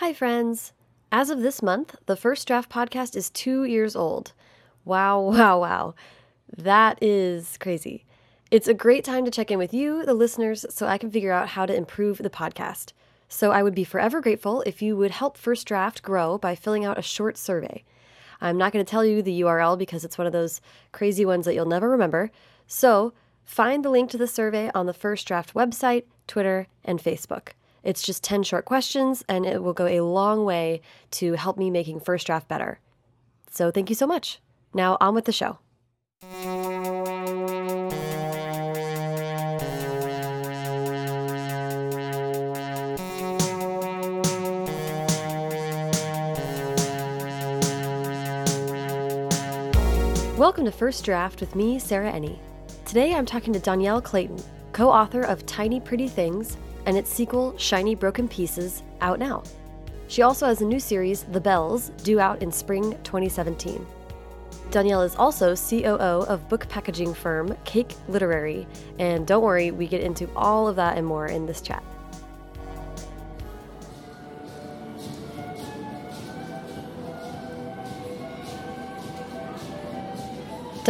Hi, friends. As of this month, the First Draft podcast is two years old. Wow, wow, wow. That is crazy. It's a great time to check in with you, the listeners, so I can figure out how to improve the podcast. So I would be forever grateful if you would help First Draft grow by filling out a short survey. I'm not going to tell you the URL because it's one of those crazy ones that you'll never remember. So find the link to the survey on the First Draft website, Twitter, and Facebook. It's just 10 short questions, and it will go a long way to help me making First Draft better. So thank you so much. Now, on with the show. Welcome to First Draft with me, Sarah Enni. Today I'm talking to Dhonielle Clayton, co author of Tiny Pretty Things and its sequel, Shiny Broken Pieces, out now. She also has a new series, The Belles, due out in spring 2017. Dhonielle is also COO of book packaging firm Cake Literary, and don't worry, we get into all of that and more in this chat.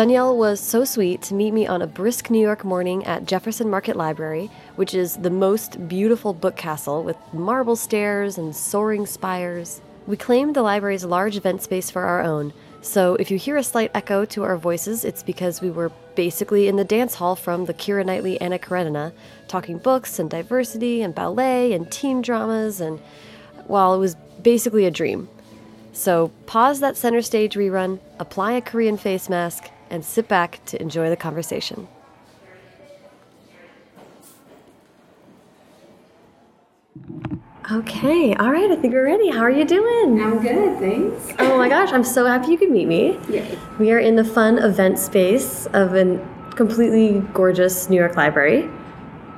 Dhonielle was so sweet to meet me on a brisk New York morning at Jefferson Market Library, which is the most beautiful book castle with marble stairs and soaring spires. We claimed the library's large event space for our own, so if you hear a slight echo to our voices, it's because we were basically in the dance hall from the Keira Knightley Anna Karenina, talking books and diversity and ballet and teen dramas, and well, it was basically a dream. So pause that center stage rerun, apply a Korean face mask, and sit back to enjoy the conversation. Okay, all right, I think we're ready. How are you doing? I'm good, thanks. Oh my gosh, I'm so happy you could meet me. Yay. We are in the fun event space of a completely gorgeous New York library.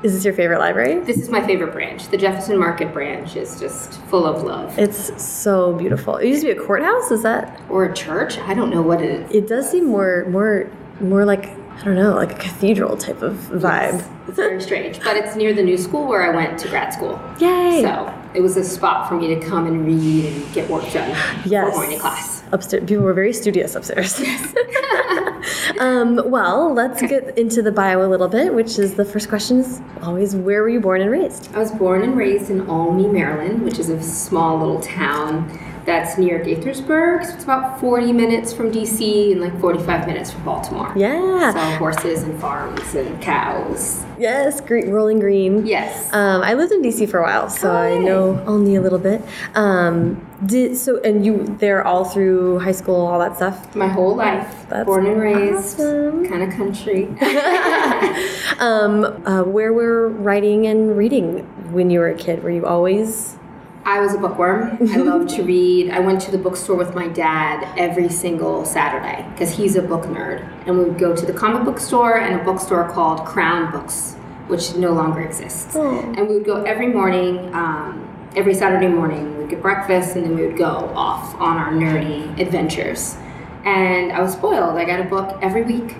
Is this your favorite library? This is my favorite branch. The Jefferson Market branch is just full of love. It's so beautiful. It used to be a courthouse, is that? Or a church? I don't know what it is. It does seem more more more like I don't know, like a cathedral type of vibe. Yes, it's very strange. But it's near the new school where I went to grad school. Yay! So it was a spot for me to come and read and get work done Yes. before morning class. Upstairs, people were very studious upstairs. um, well, let's get into the bio a little bit, which is the first question is always where were you born and raised? I was born and raised in Olney, Maryland, which is a small little town that's near Gaithersburg. So it's about 40 minutes from DC and like 45 minutes from Baltimore. Yeah. So horses and farms and cows. Yes, green, rolling green. Yes. Um, I lived in DC for a while, so Oh, I know only a little bit. Um, did so, and you there all through high school, all that stuff. My whole life, That's born and raised, awesome. kind of country. Um, uh, where were writing and reading when you were a kid? Were you always? I was a bookworm. I loved to read. I went to the bookstore with my dad every single Saturday because he's a book nerd. And we would go to the comic book store and a bookstore called Crown Books, which no longer exists. Oh. And we would go every morning, um, every Saturday morning. We'd get breakfast and then we would go off on our nerdy adventures. And I was spoiled. I got a book every week.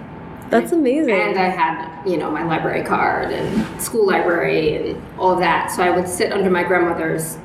That's amazing. And I had, you know, my library card and school library and all of that. So I would sit under my grandmother's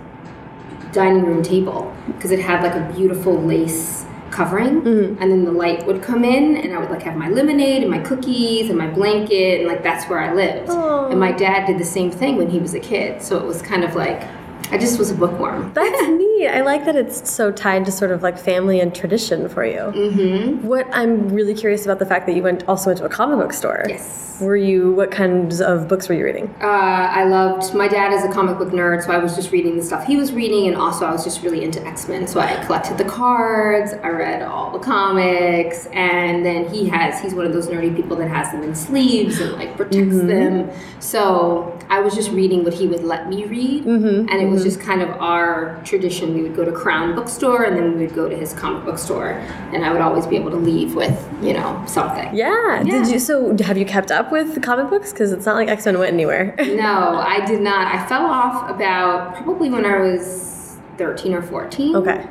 dining room table because it had like a beautiful lace covering mm-hmm. and then the light would come in and I would like have my lemonade and my cookies and my blanket and like that's where I lived. Aw. And my dad did the same thing when he was a kid. So it was kind of like I just was a bookworm. That's neat. I like that it's so tied to sort of like family and tradition for you. Mm-hmm. What I'm really curious about the fact that you went also went to a comic book store. Yes. Were you? What kinds of books were you reading? Uh, I loved. My dad is a comic book nerd, so I was just reading the stuff he was reading, and also I was just really into X Men. So I collected the cards, I read all the comics, and then he has. He's one of those nerdy people that has them in sleeves and like protects them. So I was just reading what he would let me read, and it was just kind of our tradition. We would go to Crown Bookstore, and then we would go to his comic book store, and I would always be able to leave with you know something. Yeah. Did you? So have you kept up with the comic books? Because it's not like X Men went anywhere. No, I did not. I fell off about probably when I was 13 or 14. Okay.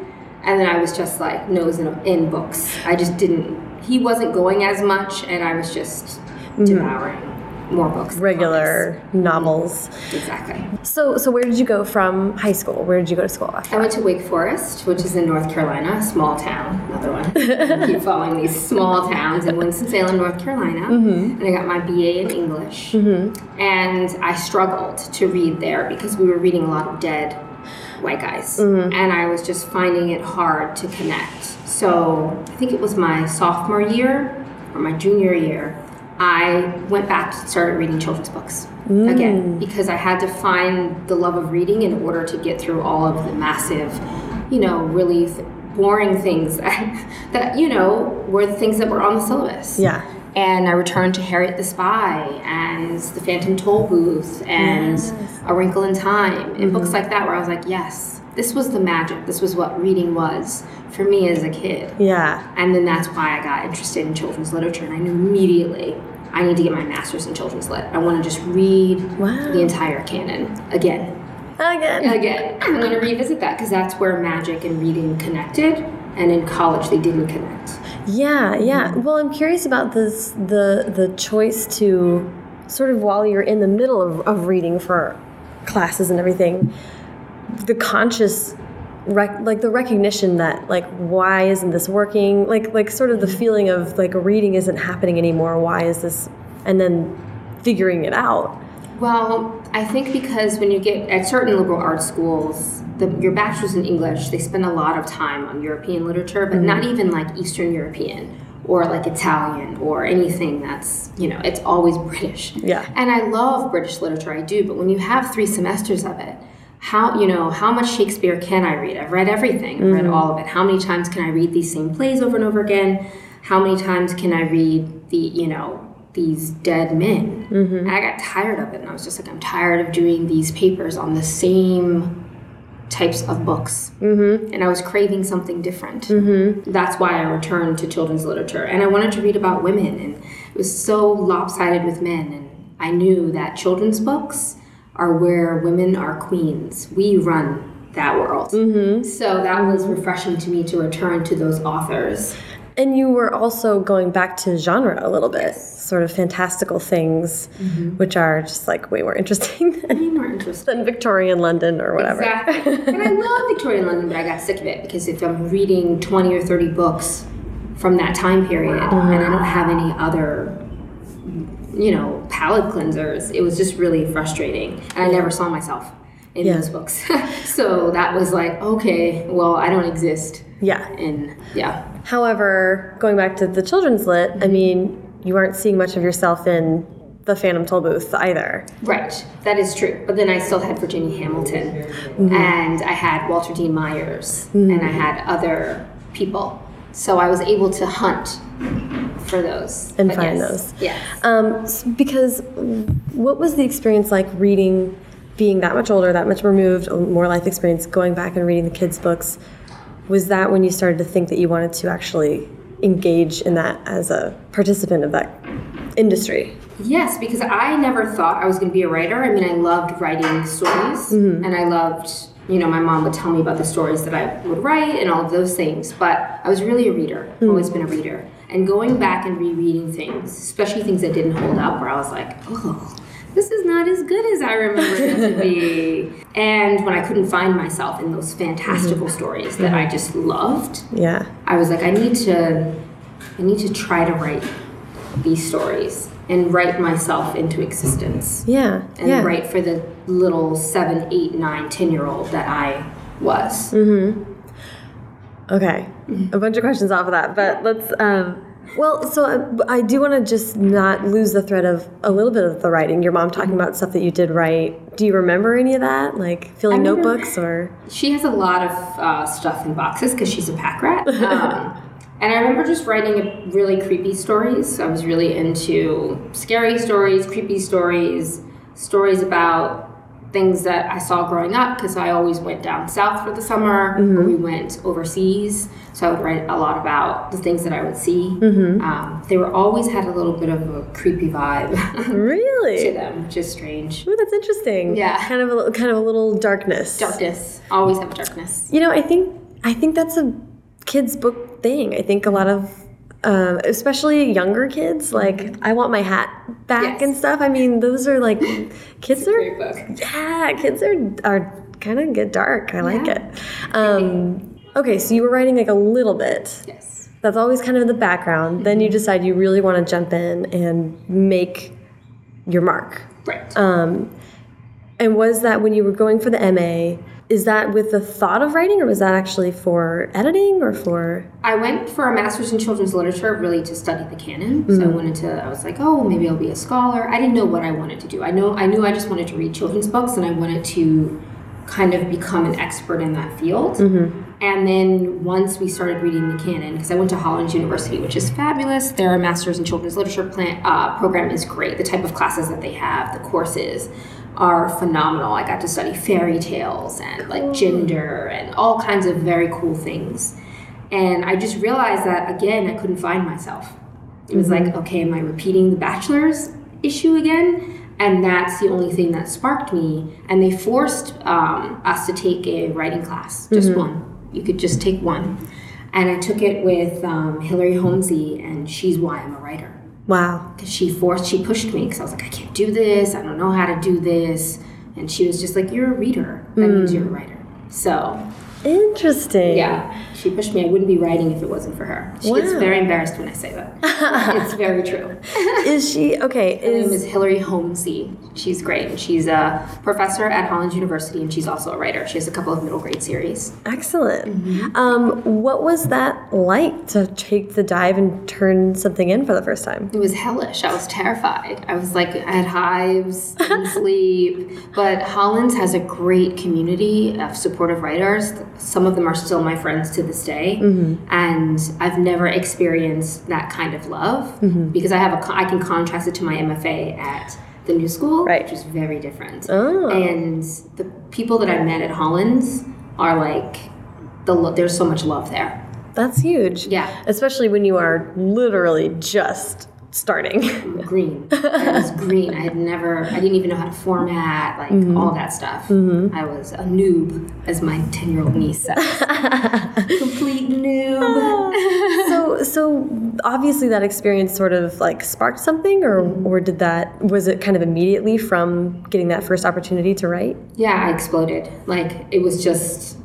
And then I was just like nose in, in books. I just didn't, he wasn't going as much, and I was just Mm-hmm. devouring more books. Regular mm-hmm. novels. Exactly. So, so where did you go from high school? Where did you go to school after? I went to Wake Forest, which is in North Carolina, a small town. Another one. Keep following these small towns in Winston-Salem, North Carolina. Mm-hmm. And I got my BA in English. Mm-hmm. And I struggled to read there because we were reading a lot of dead white guys. And I was just finding it hard to connect. So I think it was my sophomore year or my junior year. I went back and started reading children's books again mm. because I had to find the love of reading in order to get through all of the massive, you know, really th- boring things that, that, you know, were the things that were on the syllabus. Yeah. And I returned to Harriet the Spy and The Phantom Tollbooth and A Wrinkle in Time and books mm-hmm. like that where I was like, yes, this was the magic. This was what reading was for me as a kid. Yeah. And then that's why I got interested in children's literature. And I knew immediately I need to get my master's in children's lit. I want to just read Wow. the entire canon again. Again. Again. I'm going to revisit that because that's where magic and reading connected. And in college, they didn't connect. Yeah, yeah. Well, I'm curious about this the the choice to sort of while you're in the middle of, of reading for classes and everything, the conscious rec- like the recognition that like why isn't this working? Like like sort of the mm-hmm. feeling of like reading isn't happening anymore. Why is this? And then figuring it out. Well, I think because when you get at certain liberal arts schools, the, your bachelor's in English, they spend a lot of time on European literature, but not mm-hmm. even like Eastern European or like Italian or anything that's, you know, it's always British. Yeah. And I love British literature, I do, but when you have three semesters of it, how, you know, how much Shakespeare can I read? I've read everything, I've read all of it. How many times can I read these same plays over and over again? How many times can I read the, you know, these dead men? And I got tired of it, and I was just like, I'm tired of doing these papers on the same types of books. Mm-hmm. And I was craving something different. Mm-hmm. That's why I returned to children's literature. And I wanted to read about women, and it was so lopsided with men. And I knew that children's books are where women are queens. We run that world. Mm-hmm. So that was refreshing to me to return to those authors. And you were also going back to genre a little bit, sort of fantastical things, which are just like way more interesting than, I'm more interested. than Victorian London or whatever. Exactly. and I love Victorian London, but I got sick of it because if I'm reading 20 or 30 books from that time period and I don't have any other, you know, palate cleansers, it was just really frustrating. And I never saw myself in Yeah. those books. so that was like, okay, well, I don't exist. Yeah. And yeah. However, going back to the children's lit, I mean, you aren't seeing much of yourself in the Phantom Tollbooth either. Right, that is true. But then I still had Virginia Hamilton, mm-hmm. and I had Walter Dean Myers, and I mm-hmm. had other people. So I was able to hunt for those And But find yes, those. Yes. Um, because what was the experience like reading, being that much older, that much removed, more life experience, going back and reading the kids' books? Was that when you started to think that you wanted to actually engage in that as a participant of that industry? Yes, because I never thought I was going to be a writer. I mean, I loved writing stories, and I loved, you know, my mom would tell me about the stories that I would write and all of those things. But I was really a reader, always been a reader. And going back and rereading things, especially things that didn't hold up, where I was like, oh, this is not as good as I remember it to be. And when I couldn't find myself in those fantastical stories that I just loved, Yeah. I was like, I need to, I need to try to write these stories and write myself into existence Yeah. and yeah. write for the little seven, eight, nine, ten year old that I was. Mm -hmm. Okay, a bunch of questions off of that, but let's. Um, well, so I, I do want to just not lose the thread of a little bit of the writing. Your mom talking about stuff that you did write. Do you remember any of that, like filling notebooks or? She has a lot of uh, stuff in boxes because she's a pack rat. Um, and I remember just writing really creepy stories. I was really into scary stories, creepy stories, stories about things that I saw growing up because I always went down south for the summer or we went overseas. So I would write a lot about the things that I would see. Um, they were always had a little bit of a creepy vibe Really? To them, which is strange. Ooh, that's interesting. Yeah. kind of a kind of a little darkness. Darkness, always have a darkness. You know, I think I think that's a kids book thing. I think a lot of um, especially younger kids. Like, I want my hat back Yes. and stuff. I mean, those are like kids are yeah, kids are are kind of get dark. I like Yeah. it. Um, okay, so you were writing like a little bit. Yes. That's always kind of in the background. Then Mm-hmm. you decide you really want to jump in and make your mark. Right. Um, and was that when you were going for the MA? Is that with the thought of writing, or was that actually for editing, or for? I went for a master's in children's literature really to study the canon. So I wanted to. I was like, oh, maybe I'll be a scholar. I didn't know what I wanted to do. I know. I knew I just wanted to read children's books, and I wanted to kind of become an expert in that field. And then once we started reading the canon, because I went to Hollins University, which is fabulous. Their master's in children's literature plan, uh, program is great. The type of classes that they have, the courses are phenomenal. I got to study fairy tales and like gender and all kinds of very cool things. And I just realized that again, I couldn't find myself. It was like, okay, am I repeating the bachelor's issue again? And that's the only thing that sparked me. And they forced um, us to take a writing class, just one. You could just take one. And I took it with um, Hillary Homzie, and she's why I'm a writer Wow. because she forced she pushed me because i was like i can't do this i don't know how to do this and she was just like you're a reader that means mm. you're a writer so Interesting. yeah she pushed me i wouldn't be writing if it wasn't for her she gets very embarrassed when i say that it's very true Is she okay? her name Is is Hillary Homzie. She's great. She's a professor at Hollins University, and she's also a writer. She has a couple of middle grade series. excellent. Mm-hmm. Um, what was that like to take the dive and turn something in for the first time? It was hellish. I was terrified. I was like, I had hives, didn't sleep. But Hollins has a great community of supportive writers. Some of them are still my friends to this day, mm-hmm. and I've never experienced that kind of love mm-hmm. because I have a I can contrast it to my MFA at the new school, Right. which is very different. Oh. And the people that I met at Hollins are like, the lo- there's so much love there. That's huge. Yeah. Especially when you are literally just starting. green. I was green. I had never, I didn't even know how to format, like mm-hmm. all that stuff. Mm-hmm. I was a noob, as my 10 year old niece says. Complete noob. Ah. so so obviously that experience sort of like sparked something or mm-hmm. or did that was it kind of immediately from getting that first opportunity to write? yeah, I exploded. Like, it was just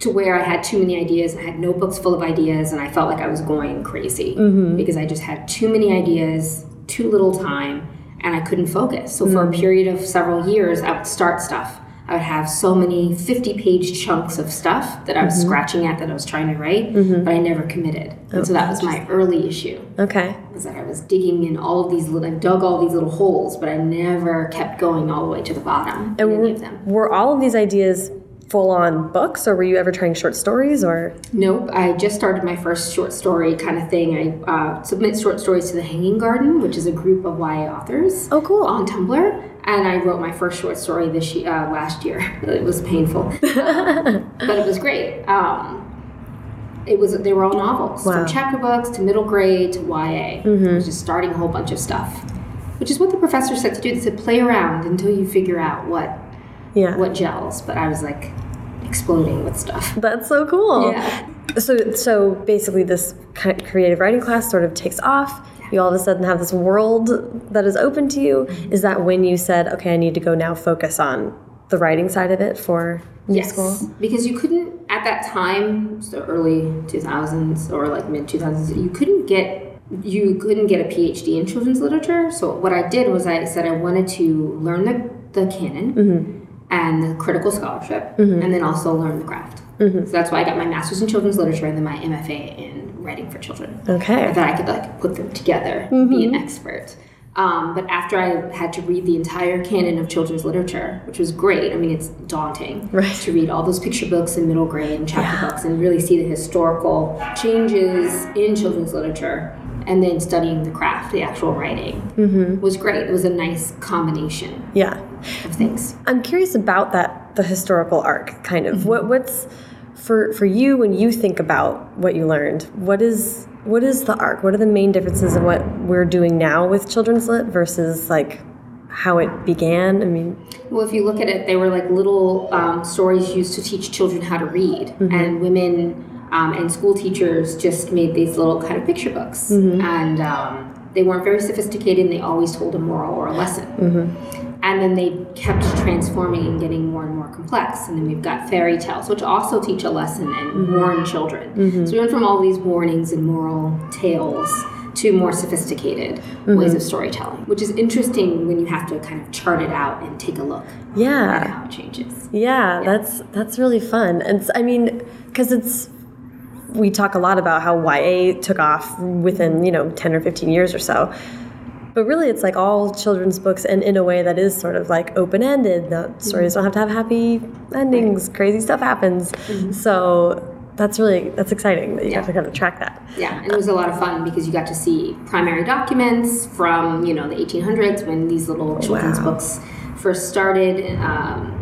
to where I had too many ideas. I had notebooks full of ideas, and I felt like I was going crazy mm-hmm. because I just had too many ideas, too little time, and I couldn't focus. So, for a mm-hmm. period of several years, I would start stuff. I would have so many 50 page chunks of stuff that I was mm-hmm. scratching at that I was trying to write, but I never committed. And so that was my oh, early issue. Okay. Was that I was digging in all of these little, I dug all these little holes, but I never kept going all the way to the bottom. of them. Were all of these ideas full on books or were you ever trying short stories or Nope, I just started my first short story kind of thing. I uh, submit short stories to the Hanging Garden, which is a group of YA authors. Oh cool. On Tumblr, and I wrote my first short story this year, uh, last year. It was painful, Um, but it was great. Um, it was they were all novels, Wow. from chapter books to middle grade to YA. I was just starting a whole bunch of stuff, which is what the professor said to do. They said play around until you figure out what Yeah. what gels. But I was like exploding with stuff. That's so cool. Yeah. So so basically this kind of creative writing class sort of takes off. You all of a sudden have this world that is open to you. Mm-hmm. Is that when you said, "Okay, I need to go now focus on the writing side of it for Yes, school?" because you couldn't at that time, so early 2000s or like mid 2000s, you couldn't get you couldn't get a PhD in children's literature. So what I did was I said I wanted to learn the, the canon mm-hmm. And the critical scholarship, mm-hmm. and then also learn the craft. Mm-hmm. So that's why I got my master's in children's literature and then my MFA in writing for children. Okay. That I could like put them together, be an mm-hmm. expert. Um, but after I had to read the entire canon of children's literature, which was great. I mean, it's daunting Right. to read all those picture books in middle grade and chapter books and really see the historical changes in children's literature and then studying the craft, the actual writing, mm-hmm. was great. It was a nice combination Yeah. of things. I'm curious about that the historical arc kind of. Mm-hmm. What what's for for you when you think about what you learned? What is what is the arc? What are the main differences in what we're doing now with children's lit versus like how it began? I mean, Well, if you look at it, they were like little um, stories used to teach children how to read, mm-hmm. and women Um, and school teachers just made these little kind of picture books. Mm-hmm. And um, they weren't very sophisticated and they always told a moral or a lesson. Mm-hmm. And then they kept transforming and getting more and more complex. And then we've got fairy tales, which also teach a lesson and mm-hmm. warn children. So we went from all these warnings and moral tales to more sophisticated ways of storytelling, which is interesting when you have to kind of chart it out and take a look at Yeah. how it changes. Yeah, that's that's really fun. And I mean, because it's we talk a lot about how YA took off within you know ten or fifteen years or so, but really it's like all children's books, and in a way that is sort of like open ended. The stories don't have to have happy endings. Crazy stuff happens. So that's really that's exciting that you Yeah. have to kind of track that. Yeah, and it was a lot of fun because you got to see primary documents from you know the 1800s when these little children's Wow. books first started um,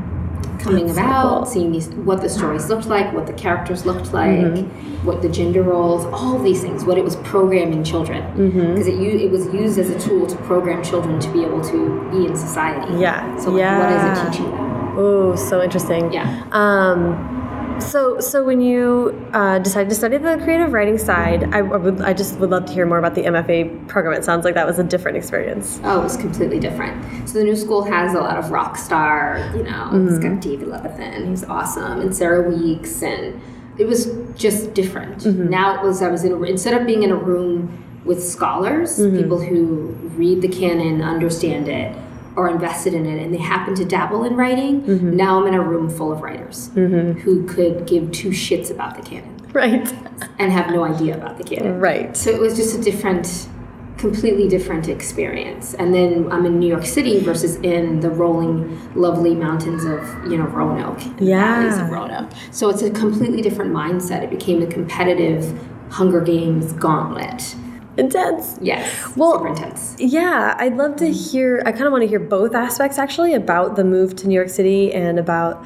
coming That's about. cool. Seeing these what the stories looked like, what the characters looked like, Mm-hmm. what the gender roles, all these things. What it was programming children Mm-hmm. because it it was used as a tool to program children to be able to be in society. Yeah. So like, what is Yeah. it teaching them? Oh, so interesting. Yeah. Um, so, so when you uh, decided to study the creative writing side, I, I would, I just would love to hear more about the MFA program. It sounds like that was a different experience. Oh, it was completely different. So the new school has a lot of rock star, you know, it's Mm-hmm. got David Levithan, he's awesome, and Sarah Weeks, and it was just different. Mm-hmm. Now it was I was in a, instead of being in a room with scholars, Mm-hmm. people who read the canon, understand it, or invested in it, and they happen to dabble in writing. Mm-hmm. Now I'm in a room full of writers who could give two shits about the canon Right. and have no idea about the canon. Right. So it was just a different, completely different experience. And then I'm in New York City versus in the rolling, lovely mountains of you know Roanoke, Yeah. of Roanoke. So it's a completely different mindset. It became a competitive Hunger Games gauntlet. Intense. Yes, Well- super intense. Yeah, I'd love to mm-hmm. hear. I kind of want to hear both aspects actually about the move to New York City and about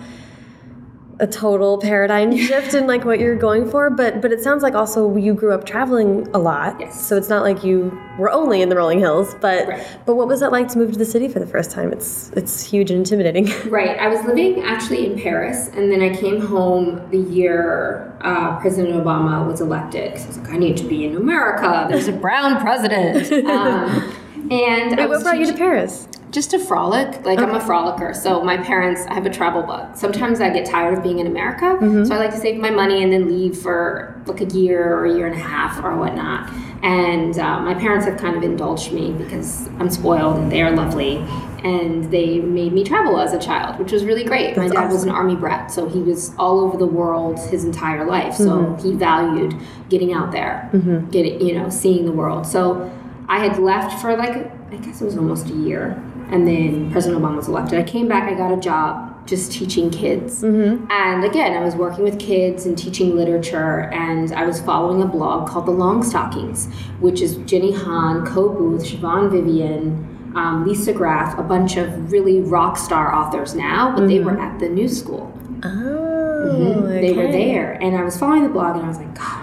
a total paradigm shift in like what you're going for. But but it sounds like also you grew up traveling a lot. Yes. So it's not like you were only in the rolling hills. But Right. but what was it like to move to the city for the first time? It's it's huge and intimidating. Right. I was living actually in Paris, and then I came home the year uh, President Obama was elected. I was like, I need to be in America. There's a brown president. Um, and I Wait, what brought you to Paris? Just to frolic. Like I'm a frolicker. So my parents, I have a travel bug. Sometimes I get tired of being in America, mm-hmm. so I like to save my money and then leave for like a year or a year and a half or whatnot. And uh, my parents have kind of indulged me because I'm spoiled and they are lovely. And they made me travel as a child, which was really great. my That's dad was an army brat, so he was all over the world his entire life. So mm-hmm. he valued getting out there, mm-hmm. getting you know, seeing the world. So I had left for like I guess it was almost a year, and then President Obama was elected. I came back. I got a job just teaching kids, mm-hmm. and again, I was working with kids and teaching literature. And I was following a blog called The Longstockings, which is Jenny Han, Coe Booth, Siobhan Vivian. Um, Lisa Graff, a bunch of really rock star authors now, but they mm-hmm. were at the new school. Oh, okay. They were there, and I was following the blog, and I was like, "Gosh,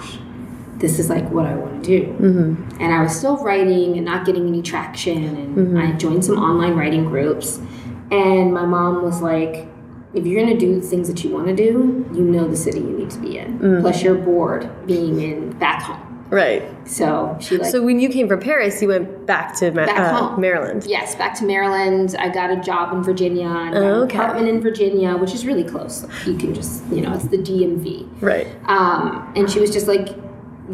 this is like what I want to do." Mm-hmm. And I was still writing and not getting any traction, and I joined some online writing groups. And my mom was like, "If you're gonna do the things that you want to do, you know the city you need to be in. Mm. Plus, you're bored being in back home." Right. So she like So when you came from Paris, you went back to Ma- Back uh, home. Maryland. Yes, back to Maryland. I got a job in Virginia Oh, an okay. apartment in Virginia, which is really close. You can just, you know, it's the DMV. Right. Um, and she was just like,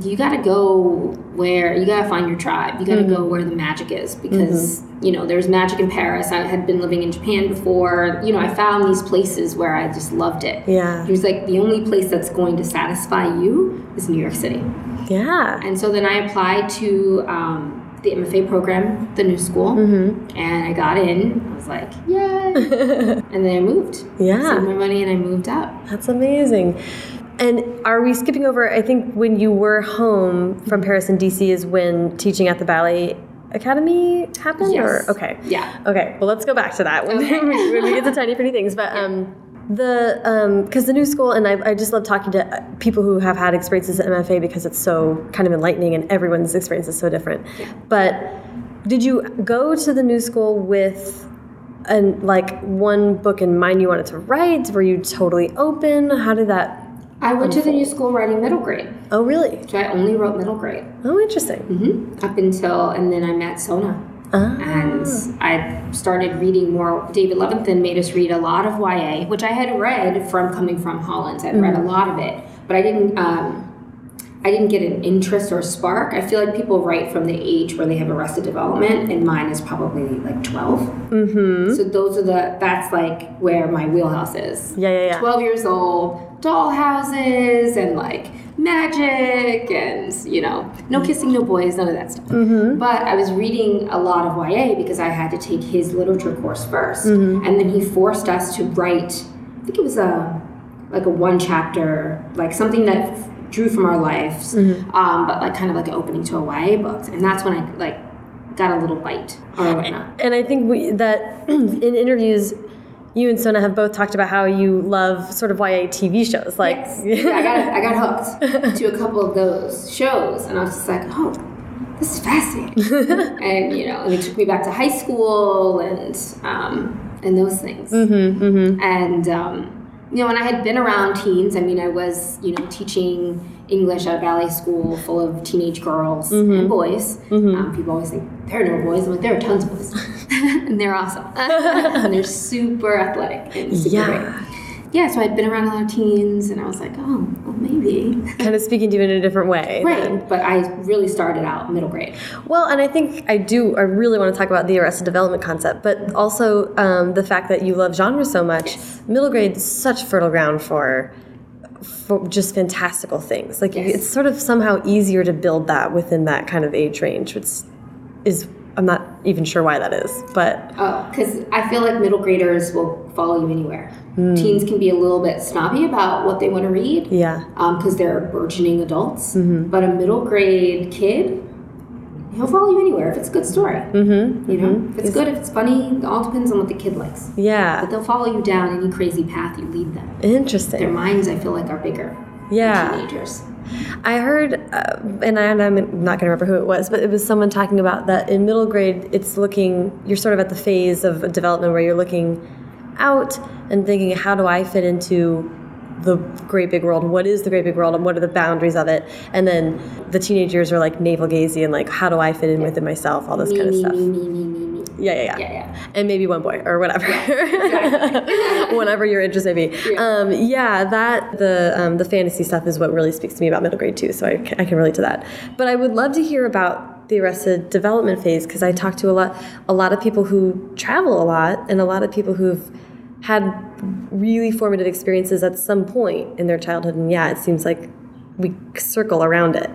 you got to go where you got to find your tribe. You got to Mm-hmm. go where the magic is because you know there's magic in Paris. I had been living in Japan before. You know, I found these places where I just loved it. Yeah. She was like, the only place that's going to satisfy you is New York City. Yeah. And so then I applied to um, the MFA program, the new school, Mm-hmm. and I got in. I was like, yay! and then I moved. Yeah. Saved my money and I moved up. That's amazing. And are we skipping over? I think when you were home from Paris and DC is when teaching at the Ballet Academy happened? Yes. Or okay. Yeah. Okay. Well, let's go back to that when, Okay. when we get to tiny pretty things. But um, the because the new school and I, I just love talking to uh, people who have had experiences at MFA because it's so kind of enlightening and everyone's experience is so different. But did you go to the new school with and like one book in mind you wanted to write? Were you totally open? How did that I went to the new school writing middle grade. Oh, really? So I only wrote middle grade. Oh, interesting. hmm Up until, and then I met Sona. Ah. And I started reading more. David Levithan made us read a lot of YA, which I had read from coming from Hollins. I'd read a lot of it, but I didn't. Um, I didn't get an interest or spark. I feel like people write from the age where they have arrested development, and mine is probably like 12 Mm-hmm. So those are the. That's like where my wheelhouse is. Yeah, yeah, yeah. 12 years old, doll houses, and like magic, and you know, no kissing, no boys, none of that stuff. But I was reading a lot of YA because I had to take his literature course 1st and then he forced us to write. I think it was a like a one chapter, like something that drew from our lives, um, but like kind of like an opening to a YA book, and that's when I like got a little bite or whatnot. And I think we, that in interviews, you and Sona have both talked about how you love sort of YA TV shows. Like, yeah, I got I got hooked to a couple of those shows, and I was just like, oh, this is fascinating. and you know, and it took me back to high school and um, and those things. Mm-hmm, And um, you know, when I had been around teens, I mean, I was you know teaching English at a ballet school full of teenage girls Mm-hmm. and boys. Um, people always think there are no boys, I'm like, there are tons of boys, and they're awesome, and they're super athletic and super Yeah. great. Yeah, so I'd been around a lot of teens, and I was like, oh, well, maybe. kind of speaking to you in a different way. then. Right, but I really started out middle grade. Well, and I think I do. I really want to talk about the Arrested Development concept, but also um, the fact that you love genre so much. Middle grade is such fertile ground for for just fantastical things. Like Yes. it's sort of somehow easier to build that within that kind of age range, which is I'm not even sure why that is, but Oh, because I feel like middle graders will follow you anywhere. Teens can be a little bit snobby about what they want to read yeah, because they're burgeoning adults. But a middle grade kid, he'll follow you anywhere if it's a good story. Mm-hmm. You know, if it's good, if it's funny, it all depends on what the kid likes. Yeah. But they'll follow you down any crazy path you lead them. interesting. Their minds, I feel like, are bigger. than Yeah. Teenagers. I heard, uh, and, I, and I'm not going to remember who it was, but it was someone talking about that in middle grade, it's looking, you're sort of at the phase of development where you're looking out and thinking, how do I fit into the great big world? What is the great big world and what are the boundaries of it? And then the teenagers are like navel gazing and like, how do I fit in within myself? All this Me, kind of me, stuff. me, me, me, me, me. Yeah, yeah, yeah. Yeah, yeah. And maybe one boy or whatever, whatever your interest may be. Yeah. Um, yeah, that the um, the fantasy stuff is what really speaks to me about middle grade too. So I, I can relate to that. But I would love to hear about the arrested development phase because I talk to a lot a lot of people who travel a lot and a lot of people who've had really formative experiences at some point in their childhood. And yeah, it seems like we circle around it.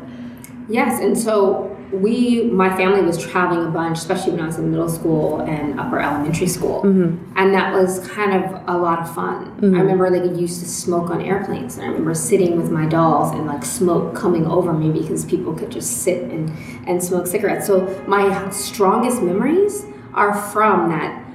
Yes, and so we, my family was traveling a bunch, especially when I was in middle school and upper elementary school, mm-hmm. and that was kind of a lot of fun. Mm-hmm. I remember like used to smoke on airplanes, and I remember sitting with my dolls and like smoke coming over me because people could just sit and and smoke cigarettes. So my strongest memories are from that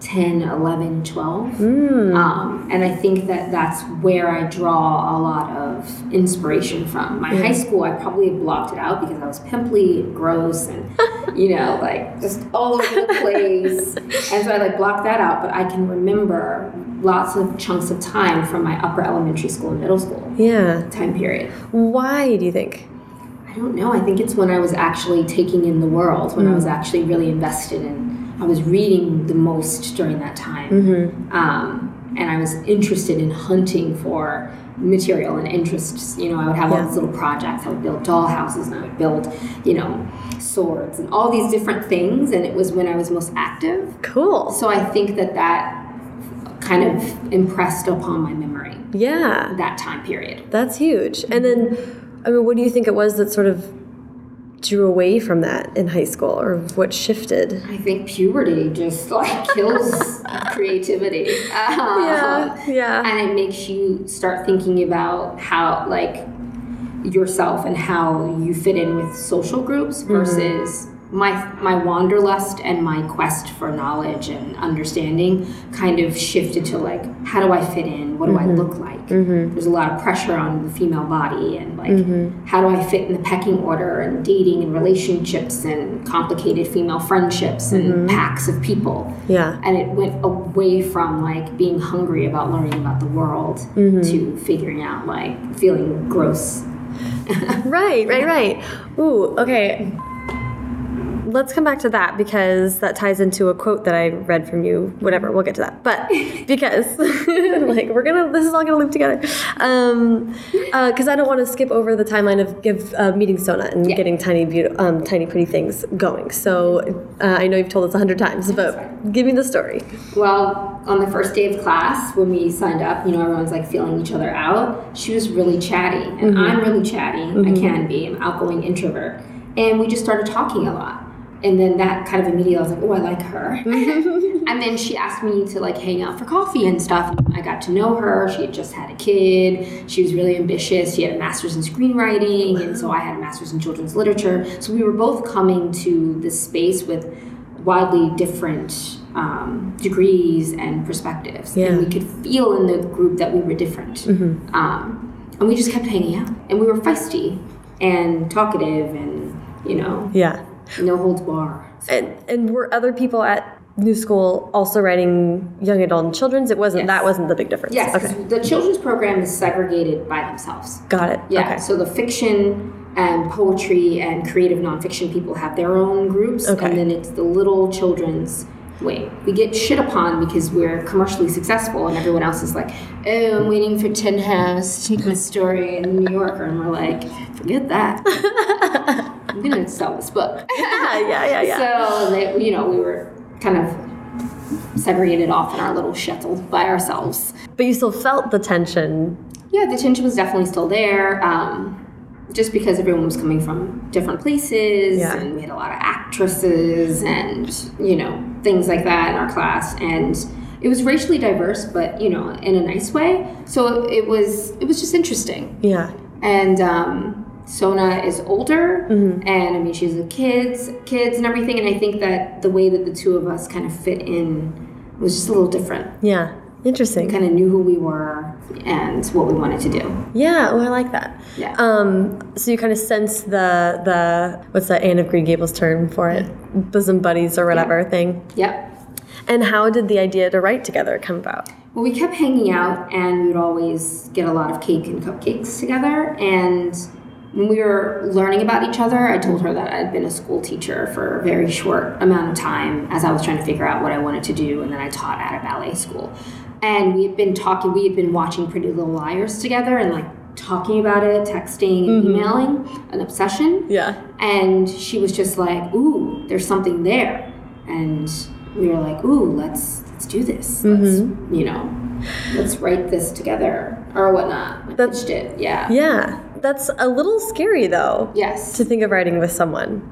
10, 11, 12. Um, and I think that that's where I draw a lot of inspiration from. My high school, I probably blocked it out because I was pimply, gross, and, you know, like just all over the place. and so I like blocked that out, but I can remember lots of chunks of time from my upper elementary school and middle school Yeah. time period. Why do you think? I don't know. I think it's when I was actually taking in the world, when I was actually really invested in. I was reading the most during that time, um, and I was interested in hunting for material and interests. You know, I would have all these little projects. I would build doll houses, and I would build, you know, swords and all these different things. And it was when I was most active. Cool. So I think that that kind of impressed upon my memory Yeah. that time period. That's huge. And then, I mean, what do you think it was that sort of drew away from that in high school, or what shifted? I think puberty just like kills creativity. Um, Yeah, yeah. And it makes you start thinking about how, like, yourself and how you fit in with social groups Mm-hmm. versus my my wanderlust and my quest for knowledge and understanding kind of shifted to like how do I fit in? What do I mm-hmm. look like? Mm-hmm. There's a lot of pressure on the female body and like mm-hmm. how do I fit in the pecking order and dating and relationships and complicated female friendships and packs of people. Yeah. And it went away from like being hungry about learning about the world to figuring out like feeling gross. Right, right, right. Ooh, okay. Let's come back to that because that ties into a quote that I read from you. Whatever, we'll get to that. But because, like, we're gonna, this is all gonna loop together. Um, because I don't want to skip over the timeline of give, uh, meeting Sona and Yeah. getting tiny, beautiful, um, tiny, pretty things going. So uh, I know you've told us a hundred times, but give me the story. Well, on the first day of class, when we signed up, you know, everyone's like feeling each other out. She was really chatty, and I'm really chatty. I can be. I'm an outgoing introvert. And we just started talking a lot. And then that kind of immediately, I was like, oh, I like her. and then she asked me to like hang out for coffee and stuff. I got to know her. She had just had a kid. She was really ambitious. She had a master's in screenwriting, and so I had a master's in children's literature. So we were both coming to this space with wildly different um, degrees and perspectives. Yeah. And we could feel in the group that we were different. Um, and we just kept hanging out. And we were feisty and talkative and, you know, Yeah. No holds bar. And, and were other people at New School also writing young adult and children's? It wasn't, Yes. that wasn't the big difference. Yes, Okay. the children's program is segregated by themselves. Got it. Yeah, Okay. so the fiction and poetry and creative nonfiction people have their own groups, Okay. and then it's the little children's wing. We get shit upon because we're commercially successful, and everyone else is like, "Oh, I'm waiting for Tin House to take my story in New Yorker," and we're like, "Forget that. I'm gonna sell this book." yeah, yeah, yeah, yeah. So they, you know, we were kind of segregated off in our little shuttle by ourselves. But you still felt the tension. Yeah, the tension was definitely still there. Um, just because everyone was coming from different places, Yeah. and we had a lot of actresses and you know things like that in our class, and it was racially diverse, but you know in a nice way. So it was it was just interesting. Yeah. And um, Sona is older, Mm-hmm. and I mean she has the kids, kids and everything. And I think that the way that the two of us kind of fit in was just a little different. Yeah. Interesting. We kind of knew who we were and what we wanted to do. Yeah, oh, I like that. Yeah. Um, so you kind of sense the the what's that Anne of Green Gables term for it, bosom buddies or whatever thing. Yep. And how did the idea to write together come about? Well, we kept hanging out, and we would always get a lot of cake and cupcakes together. And when we were learning about each other, I told her that I'd been a school teacher for a very short amount of time as I was trying to figure out what I wanted to do, and then I taught at a ballet school. And we had been talking, we had been watching Pretty Little Liars together, and like talking about it, texting and emailing, an obsession. Yeah. And she was just like, "Ooh, there's something there," and we were like, "Ooh, let's let's do this. Let's mm-hmm. you know, let's write this together or whatnot." That's- pitched it, yeah. Yeah. That's a little scary though. Yes, To think of writing with someone.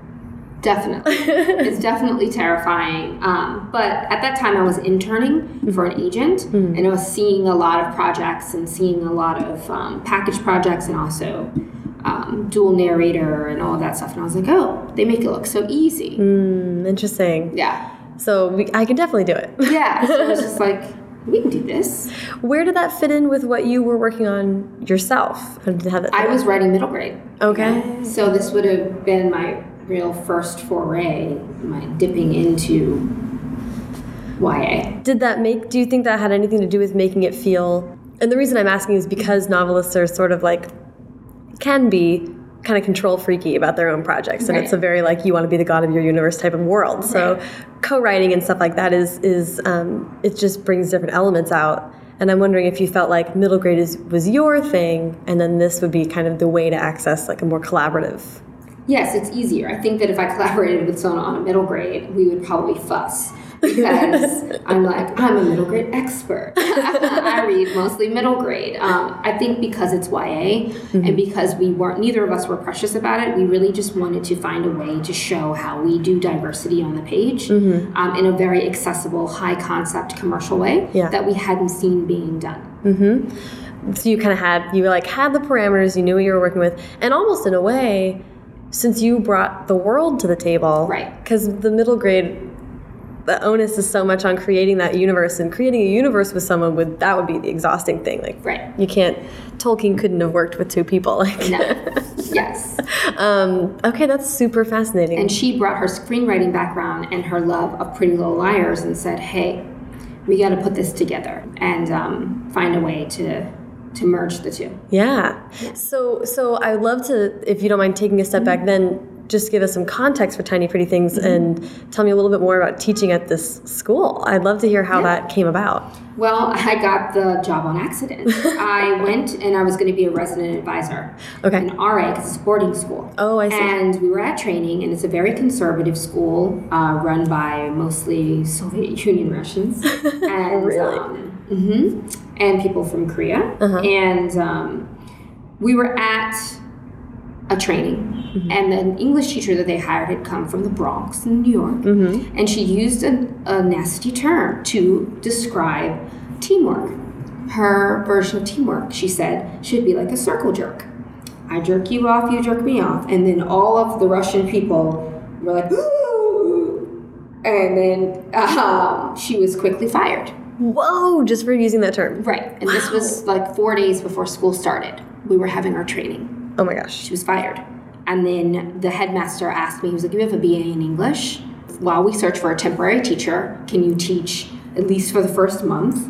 definitely. it's definitely terrifying. Um, but at that time, I was interning for an agent, and I was seeing a lot of projects and seeing a lot of um, package projects, and also. Um, dual narrator and all of that stuff, and I was like, "Oh, they make it look so easy." Mm, interesting. Yeah, So we, I can definitely do it. Yeah, so it was just like, we can do this. Where did that fit in with what you were working on yourself? How did that I was writing middle grade. Okay. So this would have been my real first foray, my dipping into YA. Did that make, do you think that had anything to do with making it feel, and the reason I'm asking is because novelists are sort of like, can be kind of control freaky about their own projects and Right. it's a very like you want to be the god of your universe type of world so Right. co-writing and stuff like that is is um, it just brings different elements out and i'm wondering if you felt like middle grade is was your thing and then this would be kind of the way to access like a more collaborative Yes, it's easier. I think that if I collaborated with Sona on a middle grade, we would probably fuss because I'm like, I'm a middle grade expert. I read mostly middle grade. Um, I think because it's YA and because we weren't, neither of us were precious about it, we really just wanted to find a way to show how we do diversity on the page um, in a very accessible, high concept commercial way Yeah. that we hadn't seen being done. so you kind of had you like had the parameters you knew what you were working with and almost in a way since you brought the world to the table, Right. Because the middle grade, the onus is so much on creating that universe, and creating a universe with someone would that would be the exhausting thing. Like, Right. You can't. Tolkien couldn't have worked with two people. Like, No. yes. um, okay, that's super fascinating. And she brought her screenwriting background and her love of Pretty Little Liars and said, "Hey, we got to put this together and um, find a way to to merge the two. Yeah. So so I would love to, if you don't mind taking a step back, then just give us some context for Tiny Pretty Things and tell me a little bit more about teaching at this school. I'd love to hear how that came about. Well, I got the job on accident. I went and I was going to be a resident advisor. Okay. An RA, because it's a boarding school. Oh, I see. And we were at training, and it's a very conservative school uh, run by mostly Soviet Union Russians. And, Really? Um, mhm. And people from Korea. Uh-huh. And um, we were at a training. And the English teacher that they hired had come from the Bronx in New York. And she used a, a nasty term to describe teamwork. Her version of teamwork, she said, should be like a circle jerk. I jerk you off, you jerk me off. And then all of the Russian people were like, ooh. And then um, she was quickly fired. Whoa, just for using that term. Right. And this was like four days before school started. We were having our training. Oh my gosh. She was fired. And then the headmaster asked me, he was like, You have a BA in English. While we search for a temporary teacher, can you teach, at least for the first month,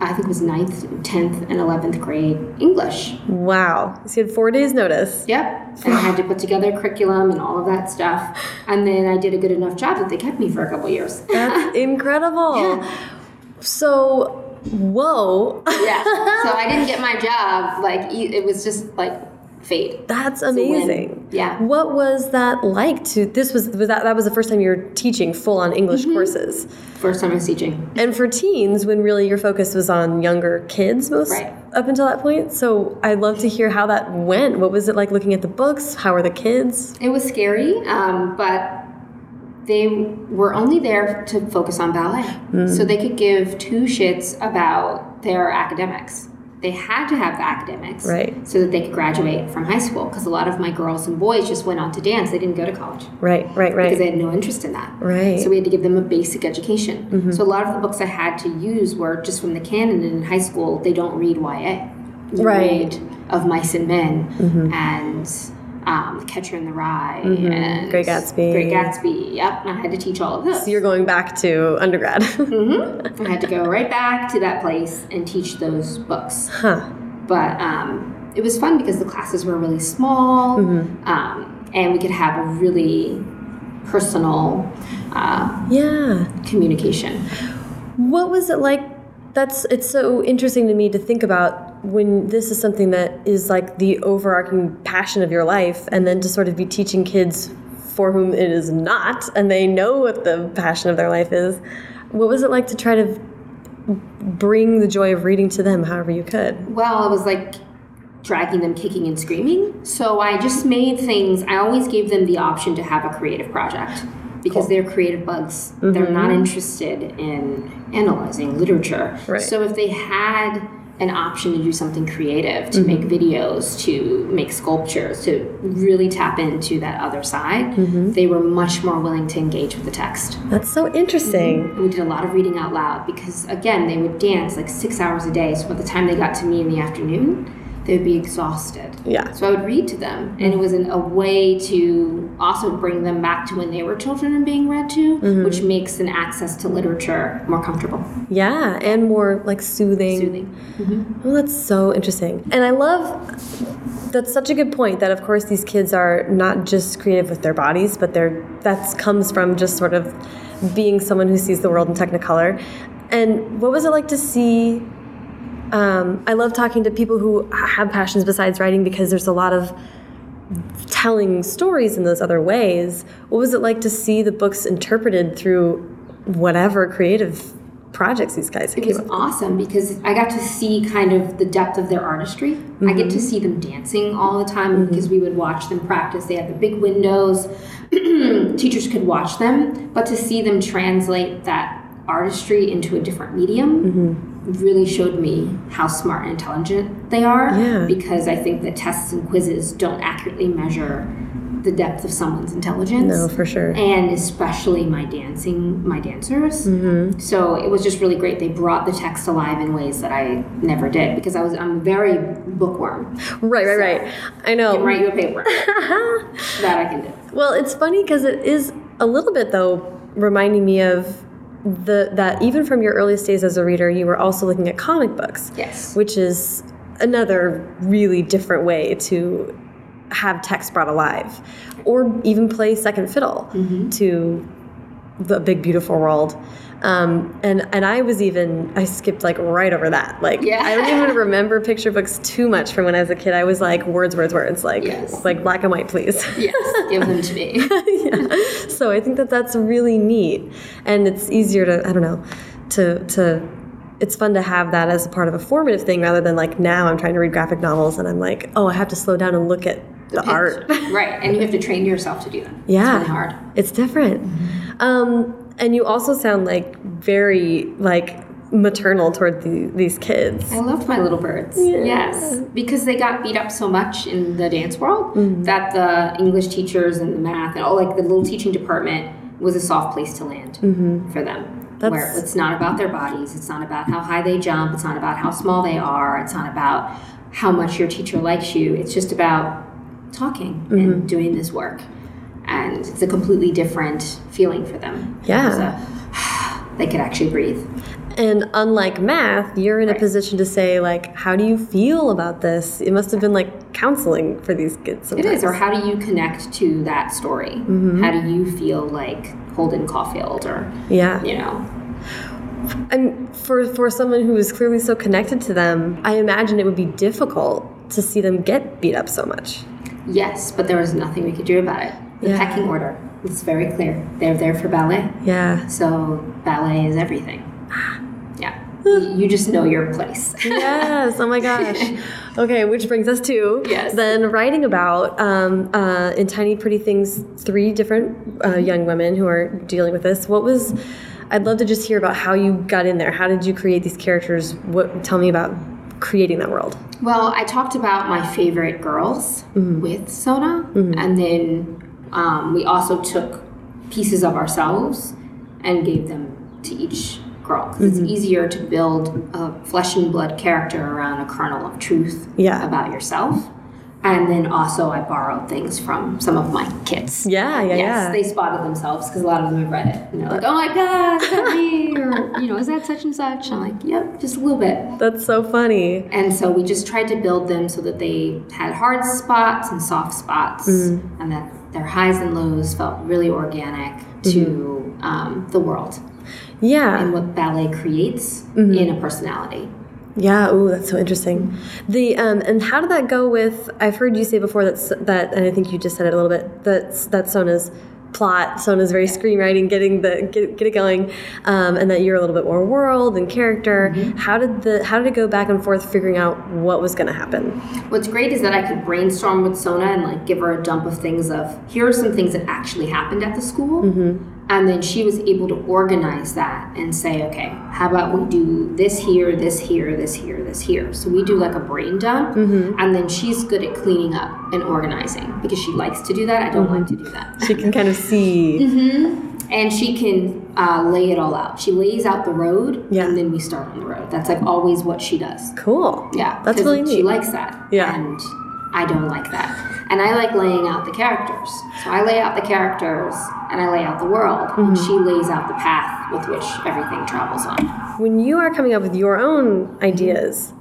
I think it was 9th, 10th, and 11th grade English? Wow. So you had four days notice. Yep. And I had to put together a curriculum and all of that stuff. And then I did a good enough job that they kept me for a couple years. That's incredible. Yeah. So, whoa. yeah. So I didn't get my job. Like, it was just like fate. That's amazing. Yeah. What was that like to this was was that that was the first time you were teaching full on English Mm-hmm. courses. First time I was teaching. And for teens when really your focus was on younger kids most Right. up until that point. So I'd love to hear how that went. What was it like looking at the books? How were the kids? It was scary, um, but they were only there to focus on ballet. So they could give two shits about their academics. They had to have the academics Right. so that they could graduate from high school because a lot of my girls and boys just went on to dance. They didn't go to college Right, right, right. because they had no interest in that. Right. So we had to give them a basic education. Mm-hmm. So a lot of the books I had to use were just from the canon. And in high school, they don't read YA. They Right. read Of Mice and Men mm-hmm. and um, Catcher in the Rye and Great Gatsby. Great Gatsby. Yep. I had to teach all of those. So you're going back to undergrad. I had to go right back to that place and teach those books. huh. But um, it was fun because the classes were really small Mm-hmm. um, and we could have a really personal uh, Yeah. communication. What was it like? That's it's so interesting to me to think about when this is something that is like the overarching passion of your life, and then to sort of be teaching kids for whom it is not, and they know what the passion of their life is. What was it like to try to bring the joy of reading to them, however you could? Well, it was like dragging them kicking and screaming. So I just made things, I always gave them the option to have a creative project because they're creative bugs. They're not mm-hmm. interested in analyzing literature. Right. So if they had an option to do something creative, to make mm-hmm. videos, to make sculptures, to really tap into that other side, mm-hmm. they were much more willing to engage with the text. That's so interesting. And we did a lot of reading out loud because, again, they would dance like six hours a day. So by the time they got to me in the afternoon, they would be exhausted. Yeah. So I would read to them, and it was an, a way to also bring them back to when they were children and being read to, mm-hmm. which makes an access to literature more comfortable, Yeah, and more like soothing. soothing. Mm-hmm. Oh, that's so interesting. And I love that's such a good point that of course these kids are not just creative with their bodies, but they're that comes from just sort of being someone who sees the world in technicolor. And what was it like to see um, I love talking to people who have passions besides writing because there's a lot of telling stories in those other ways. What was it like to see the books interpreted through whatever creative projects these guys It was up? awesome because I got to see kind of the depth of their artistry. I get to mm-hmm. see them dancing all the time mm-hmm. because we would watch them practice. They had the big windows, teachers could watch them, but to see them translate that artistry into a different medium mm-hmm. Really showed me how smart and intelligent they are Yeah. because I think that tests and quizzes don't accurately measure the depth of someone's intelligence. No, for sure. And especially my dancing, my dancers. Mm-hmm. So it was just really great. They brought the text alive in ways that I never did because I was I'm very bookworm. Right, right, right. I know. Can write you a paper. that I can do. Well, it's funny because it is a little bit though reminding me of the that even from your earliest days as a reader, you were also looking at comic books. Yes. Which is another really different way to have text brought alive, or even play second fiddle mm-hmm. to the big beautiful world. Um, and and I was even I skipped like right over that. Like Yeah. I don't even remember picture books too much from when I was a kid. I was like words, words, words. Like Yes. like black and white, please. Yes. Give them to me. yeah. So I think that that's really neat, and it's easier to I don't know to to. It's fun to have that as a part of a formative thing rather than like now I'm trying to read graphic novels and I'm like, oh, I have to slow down and look at the, art. right. And you have to train yourself to do that. Yeah, It's really hard. It's different. Um, and you also sound like very like maternal toward the, these kids. I loved my little birds. Yes, because they got beat up so much in the dance world Mm-hmm. that the English teachers and the math and all like the little teaching department was a soft place to land for them. Where Mm-hmm. It's not about their bodies, it's not about how high they jump, it's not about how small they are, it's not about how much your teacher likes you. It's just about talking Mm-hmm. and doing this work. And it's a completely different feeling for them. Yeah. A- they could actually breathe. And unlike math, you're in a position to say like, how do you feel about this? It must have been like counseling for these kids. It Sometimes. is, or how do you connect to that story? Mm-hmm. How do you feel like Holden Caulfield, or yeah. you know, And for for someone who is clearly so connected to them, I imagine it would be difficult to see them get beat up so much. yes, but there was nothing we could do about it. The Yeah. pecking order. It's very clear. They're there for ballet, Yeah. so ballet is everything. Yeah, you just know your place. yes. Oh my gosh. Okay, which brings us to Yes. then writing about um, uh, in Tiny Pretty Things three different uh, young women who are dealing with this. What was I'd love to just hear about how you got in there. How did you create these characters? What tell me about creating that world. Well, I talked about my favorite girls with Sona, and then um, we also took pieces of ourselves and gave them to each girl because it's easier to build a flesh and blood character around a kernel of truth Yeah. about yourself. And then also, I borrowed things from some of my kids. Yeah, yeah, yes, yeah. they spotted themselves because a lot of them have read it. And they're like, "Oh my god, is that me?" Or you know, "Is that such and such?" I'm like, "Yep, just a little bit." That's so funny. And so we just tried to build them so that they had hard spots and soft spots, and that their highs and lows felt really organic to um, the world Yeah. and what ballet creates in a personality. Yeah, ooh, that's so interesting. The um, and how did that go with? I've heard you say before that that, and I think you just said it a little bit. That that Sona's plot, Sona's very screenwriting, getting the get, get it going, um, and that you're a little bit more world and character. How did the how did it go back and forth figuring out what was going to happen? What's great is that I could brainstorm with Sona and like give her a dump of things of here are some things that actually happened at the school. And then she was able to organize that and say, okay, how about we do this here, this here, this here, this here. So we do like a brain dump. And then she's good at cleaning up and organizing because she likes to do that. I don't like to do that. She can kind of see. And she can uh, lay it all out. She lays out the road Yeah. and then we start on the road. That's like always what she does. Cool. Yeah, That's really neat. She likes that. Yeah. and I don't like that. And I like laying out the characters. So I lay out the characters and I lay out the world, and Mm-hmm. she lays out the path with which everything travels on. When you are coming up with your own ideas,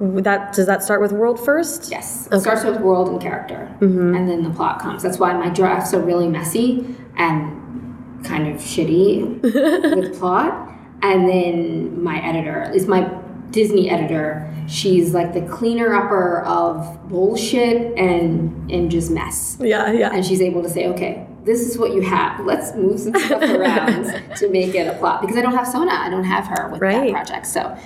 that does that start with world first? Yes, it starts with world and character, Mm-hmm. and then the plot comes. That's why my drafts are really messy and kind of shitty with plot. And then my editor, is my Disney editor, she's like the cleaner upper of bullshit and and just mess. Yeah, yeah. and she's able to say, okay, this is what you have. Let's move some stuff around to make it a plot. Because I don't have Sona, I don't have her with Right. that project. So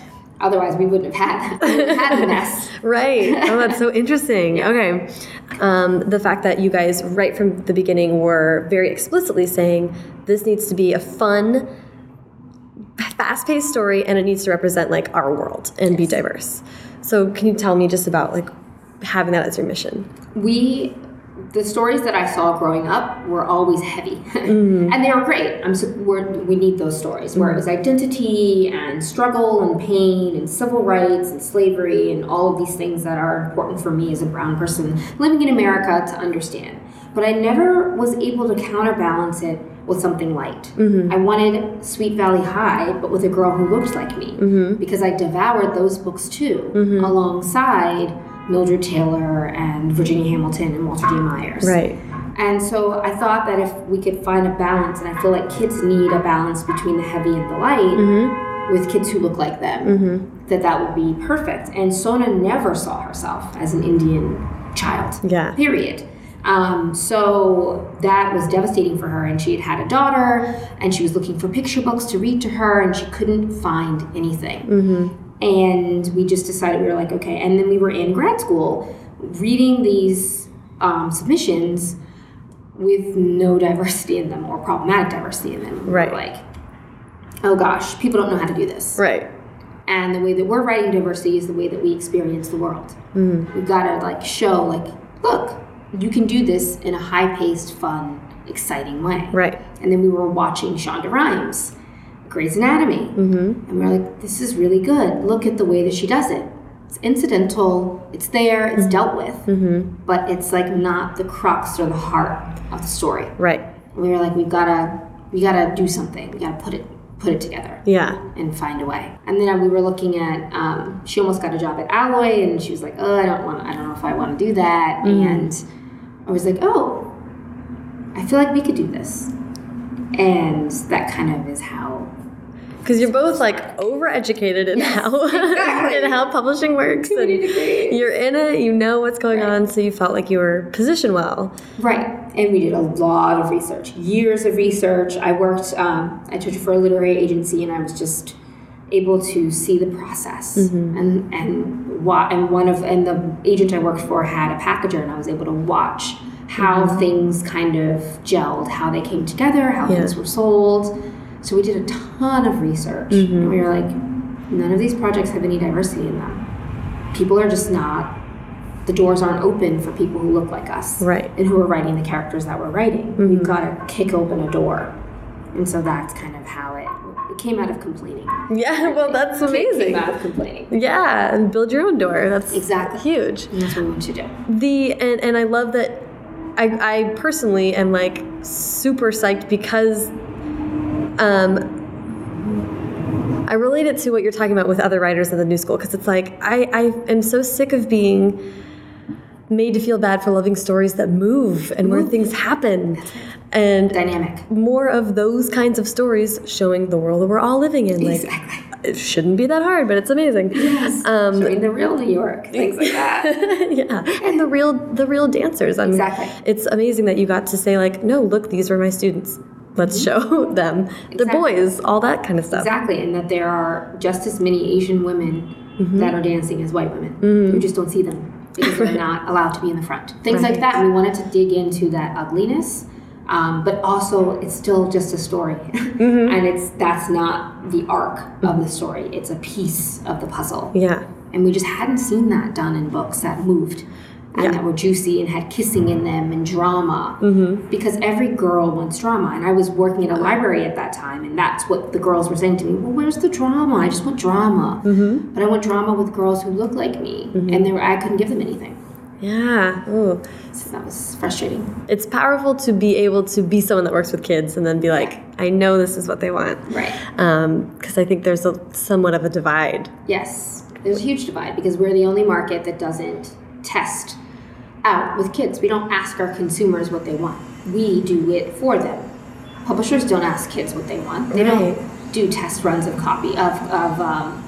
otherwise, we wouldn't have had wouldn't have had the mess. Right. Oh, that's so interesting. Okay. Um, the fact that you guys, right from the beginning, were very explicitly saying this needs to be a fun, fast paced story and it needs to represent like our world and be diverse. So, can you tell me just about like having that as your mission? We the stories that I saw growing up were always heavy, mm. and they were great. I'm we need those stories where it was mm. identity and struggle and pain and civil rights and slavery and all of these things that are important for me as a brown person living in America to understand. But I never was able to counterbalance it with something light. Mm-hmm. I wanted Sweet Valley High, but with a girl who looked like me, mm-hmm. because I devoured those books too, mm-hmm. alongside Mildred Taylor and Virginia Hamilton and Walter J. Myers. Right. And so I thought that if we could find a balance, and I feel like kids need a balance between the heavy and the light mm-hmm. with kids who look like them, mm-hmm. that that would be perfect. And Sona never saw herself as an Indian child. Yeah. Period. Um, so that was devastating for her, and she had had a daughter, and she was looking for picture books to read to her, and she couldn't find anything. Mm-hmm. And we just decided we were like, okay. And then we were in grad school reading these um, submissions with no diversity in them or problematic diversity in them. We Right. like, oh gosh, people don't know how to do this. Right. And the way that we're writing diversity is the way that we experience the world. We've got to like show, like, look, you can do this in a high-paced, fun, exciting way. Right. And then we were watching Shonda Rhimes, Grey's Anatomy, mm-hmm. and we are like, this is really good. Look at the way that she does it. It's incidental. It's there. It's mm-hmm. dealt with, mm-hmm. but it's like not the crux or the heart of the story. Right. And we were like, we've got to, we got to do something. We got to put it, put it together Yeah. and find a way. And then uh, we were looking at. Um, she almost got a job at Alloy, and she was like, "Oh, I don't want. I don't know if I want to do that." And I was like, "Oh, I feel like we could do this." And that kind of is how. Because you're both like overeducated in how exactly. in how publishing works, and you're in it. You know what's going Right. on, so you felt like you were positioned well. Right, and we did a lot of research, years of research. I worked. Um, I took for a literary agency, and I was just able to see the process and and wa- and one of and the agent I worked for had a packager, and I was able to watch how things kind of gelled, how they came together, how Yeah. things were sold. So we did a ton of research, and we were like, none of these projects have any diversity in them. People are just not. The doors aren't open for people who look like us Right. and who are writing the characters that we're writing. We've mm-hmm. got to kick open a door. And so that's kind of how it, it came out of complaining. Yeah. Well, that's It amazing. came out of complaining. Yeah, and build your own door. That's Exactly. huge. And that's what we want to do. The and and I love that. I I personally am like super psyched because, um, I relate it to what you're talking about with other writers in the new school because it's like I I am so sick of being made to feel bad for loving stories that move and where things happen, and Dynamic. more of those kinds of stories showing the world that we're all living in. Like Exactly. it shouldn't be that hard, but it's amazing. yes Um, Showing the real New York, things like that. yeah, and the real the real dancers. I mean, Exactly. It's amazing that you got to say like, no, look, these were my students. Let's show them the Mm-hmm. Boys, all that kind of stuff. Exactly. And that there are just as many Asian women Mm-hmm. that are dancing as white women. You just don't see them because they're not allowed to be in the front. Things like that. We wanted to dig into that ugliness. Um, but also, it's still just a story, Mm-hmm. and it's that's not the arc of the story. It's a piece of the puzzle. Yeah, and we just hadn't seen that done in books that moved and Yeah. that were juicy and had kissing in them and drama Mm-hmm. because every girl wants drama and i was working in a library at that time and that's what the girls were saying to me well where's the drama i just want drama Mm-hmm. but i want drama with girls who look like me and they were, i couldn't give them anything yeah. Ooh. so that was frustrating It's powerful to be able to be someone that works with kids and then be like, I know this is what they want. right Because I think there's a somewhat of a divide. Yes, there's a huge divide because we're the only market that doesn't test out with kids. We don't ask our consumers what they want. We do it for them. Publishers don't ask kids what they want. They Right. don't do test runs of copy of, of um,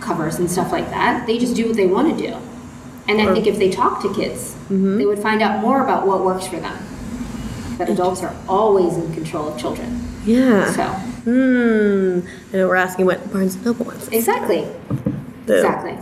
covers and stuff like that. They just do what they want to do. And I think if they talk to kids, they would find out more about what works for them. That adults are always in control of children. Yeah. So Hmm. I know we're asking what Barnes and Noble wants. exactly, Boo. exactly.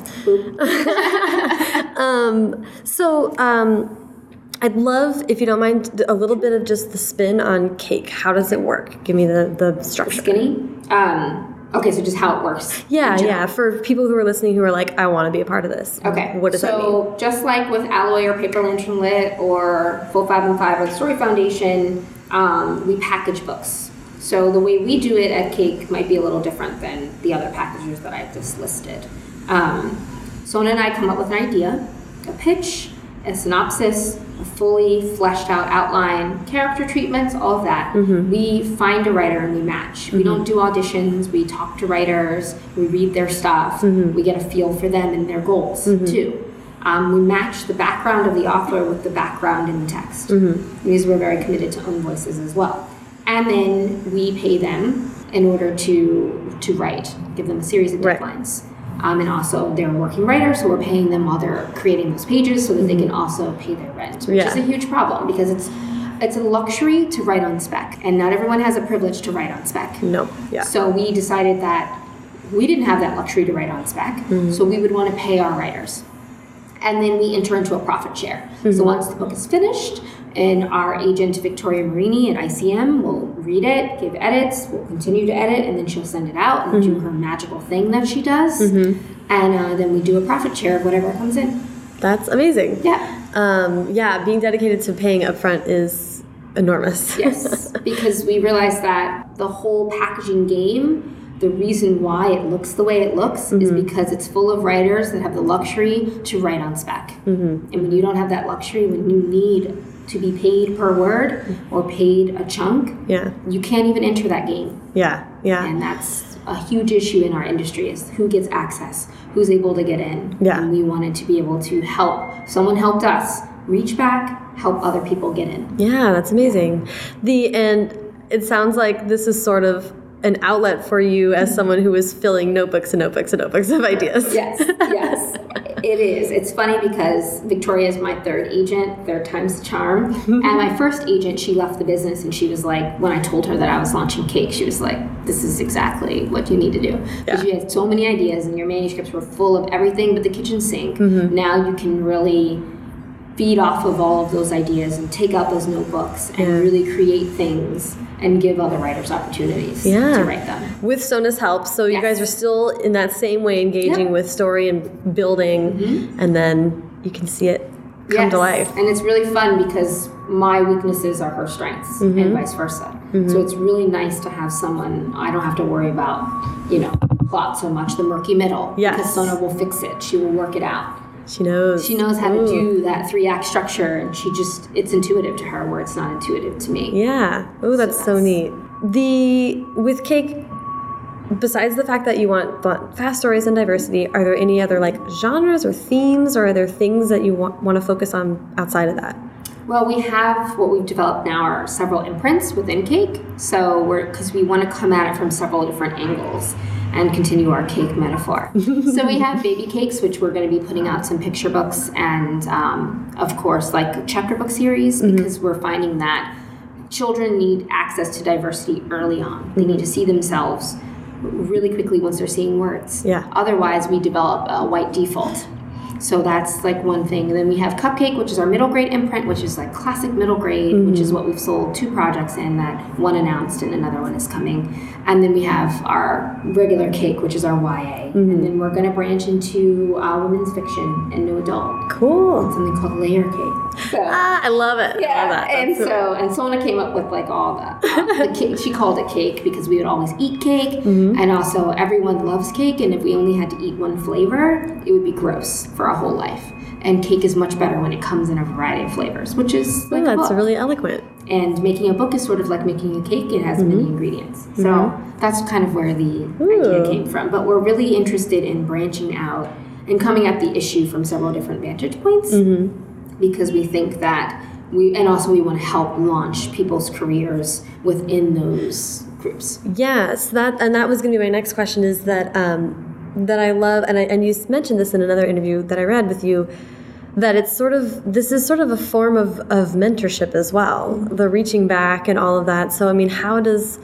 Um, so um, I'd love, if you don't mind, a little bit of just the spin on cake. How does it work? Give me the, the structure. skinny. Um, Okay, so just how it works. Yeah, yeah. For people who are listening who are like, I want to be a part of this. Okay. What does so, that mean? So, just like with Alloy or Paper Lantern Lit or Full Fathom Five or the Story Foundry, um, we package books. So the way we do it at Cake might be a little different than the other packagers that I've just listed. Um, Sona and I come up with an idea, a pitch, a synopsis, a fully fleshed out outline, character treatments, all of that. Mm-hmm. We find a writer and we match. We mm-hmm. don't do auditions. We talk to writers. We read their stuff. Mm-hmm. We get a feel for them and their goals too. Um, we match the background of the author with the background in the text because we're very committed to own voices as well. And then we pay them in order to to write, give them a series of Right. Um, and also, they're working writers, so we're paying them while they're creating those pages so that they can mm-hmm. also pay their rent, which Yeah. is a huge problem because it's it's a luxury to write on spec, and not everyone has a privilege to write on spec. No. Yeah. So we decided that we didn't have that luxury to write on spec, mm-hmm. so we would want to pay our writers. And then we enter into a profit share. So mm-hmm. once the book is finished, and our agent Victoria Marini at ICM will read it, give edits, we'll continue to edit, and then she'll send it out and do her magical thing that she does. And uh, then we do a profit share of whatever comes in. That's amazing. Yeah. Um, yeah, being dedicated to paying upfront is enormous. Yes, because we realized that the whole packaging game, the reason why it looks the way it looks is because it's full of writers that have the luxury to write on spec. And when you don't have that luxury, when you need to be paid per word or paid a chunk, yeah. you can't even enter that game. Yeah. Yeah. And that's a huge issue in our industry is who gets access, who's able to get in. Yeah. And we wanted to be able to help. Someone helped us reach back, help other people get in. Yeah, that's amazing. The and it sounds like this is sort of an outlet for you as someone who is filling notebooks and notebooks and notebooks of ideas. Yes, yes, it is. It's funny because Victoria is my third agent, third time's the charm. and my first agent, she left the business and she was like, when I told her that I was launching cake, she was like, this is exactly what you need to do. Because you had so many ideas and your manuscripts were full of everything but the kitchen sink. Mm-hmm. Now you can really feed off of all of those ideas and take out those notebooks and Yeah. really create things and give other writers opportunities Yeah. to write them. With Sona's help, so you Yes. guys are still in that same way engaging Yep. Mm-hmm. with story and building, and then you can see it come to life. And it's really fun because my weaknesses are her strengths Mm-hmm. and vice versa. So it's really nice to have someone I don't have to worry about, you know, plot so much, the murky middle. Yes. Because Sona will fix it. She will work it out. She knows. She knows how to mm. do that three act structure and she just it's intuitive to her where it's not intuitive to me. Yeah. Oh, that's so, that's- neat. The with cake. Besides the fact that you want, want fast stories and diversity, are there any other like genres or themes, or are there things that you want, want to focus on outside of that? Well, we have what we've developed now are several imprints within cake. So we're because we want to come at it from several different angles and continue our cake metaphor. so we have baby cakes, which we're going to be putting out some picture books and, um, of course, like chapter book series because we're finding that children need access to diversity early on. They need to see themselves really quickly once they're seeing words. Yeah. Otherwise, we develop a white default. So that's like one thing. And then we have Cupcake, which is our middle grade imprint, which is like classic middle grade, which is mm-hmm. what we've sold two projects in that one announced and another one is coming. And then we have our regular cake, which is our YA. And then we're going to branch into uh, women's fiction and new adult. Cool. Something called layer cake. So. Ah, I love it. I love Yeah, that. and That's so and Sona came up with like all the, uh, the cake. She called it cake because we would always eat cake, Mm-hmm. and also everyone loves cake. And if we only had to eat one flavor, it would be gross for our whole life. And cake is much better when it comes in a variety of flavors, which is like Oh, that's really eloquent. And making a book is sort of like making a cake. It has Mm-hmm. many ingredients, so that's kind of where the idea came from. But we're really interested in branching out and coming at the issue from several different vantage points Mm-hmm. because we think that we and also we want to help launch people's careers within those groups. Yes, that and that was going to be my next question. Is that um, that I love, and I, and you mentioned this in another interview that I read with you, that it's sort of this is sort of a form of of mentorship as well, the reaching back and all of that. So I mean, how does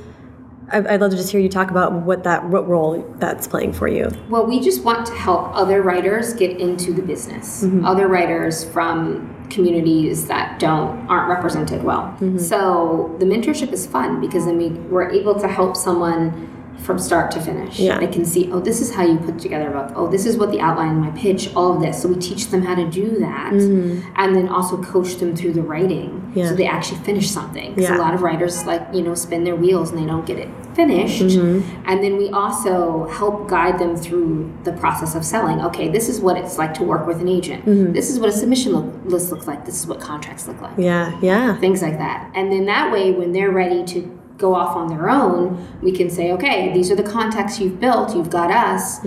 I- I'd love to just hear you talk about what that what role that's playing for you. Well, we just want to help other writers get into the business. Mm-hmm. Other writers from communities that don't aren't represented well. Mm-hmm. So the mentorship is fun because then we we're able to help someone from start to finish. Yeah. They can see, oh, this is how you put together a book. Oh, this is what the outline my pitch, all of this. So we teach them how to do that. And then also coach them through the writing. Yeah. So they actually finish something. 'Cause Yeah. a lot of writers like, you know, spin their wheels and they don't get it finished. Mm-hmm. And then we also help guide them through the process of selling. Okay, this is what it's like to work with an agent. Mm-hmm. This is what a submission look, list looks like. This is what contracts look like Yeah, yeah. things like that. And then that way, when they're ready to go off on their own, we can say, okay, these are the contacts you've built, you've got us.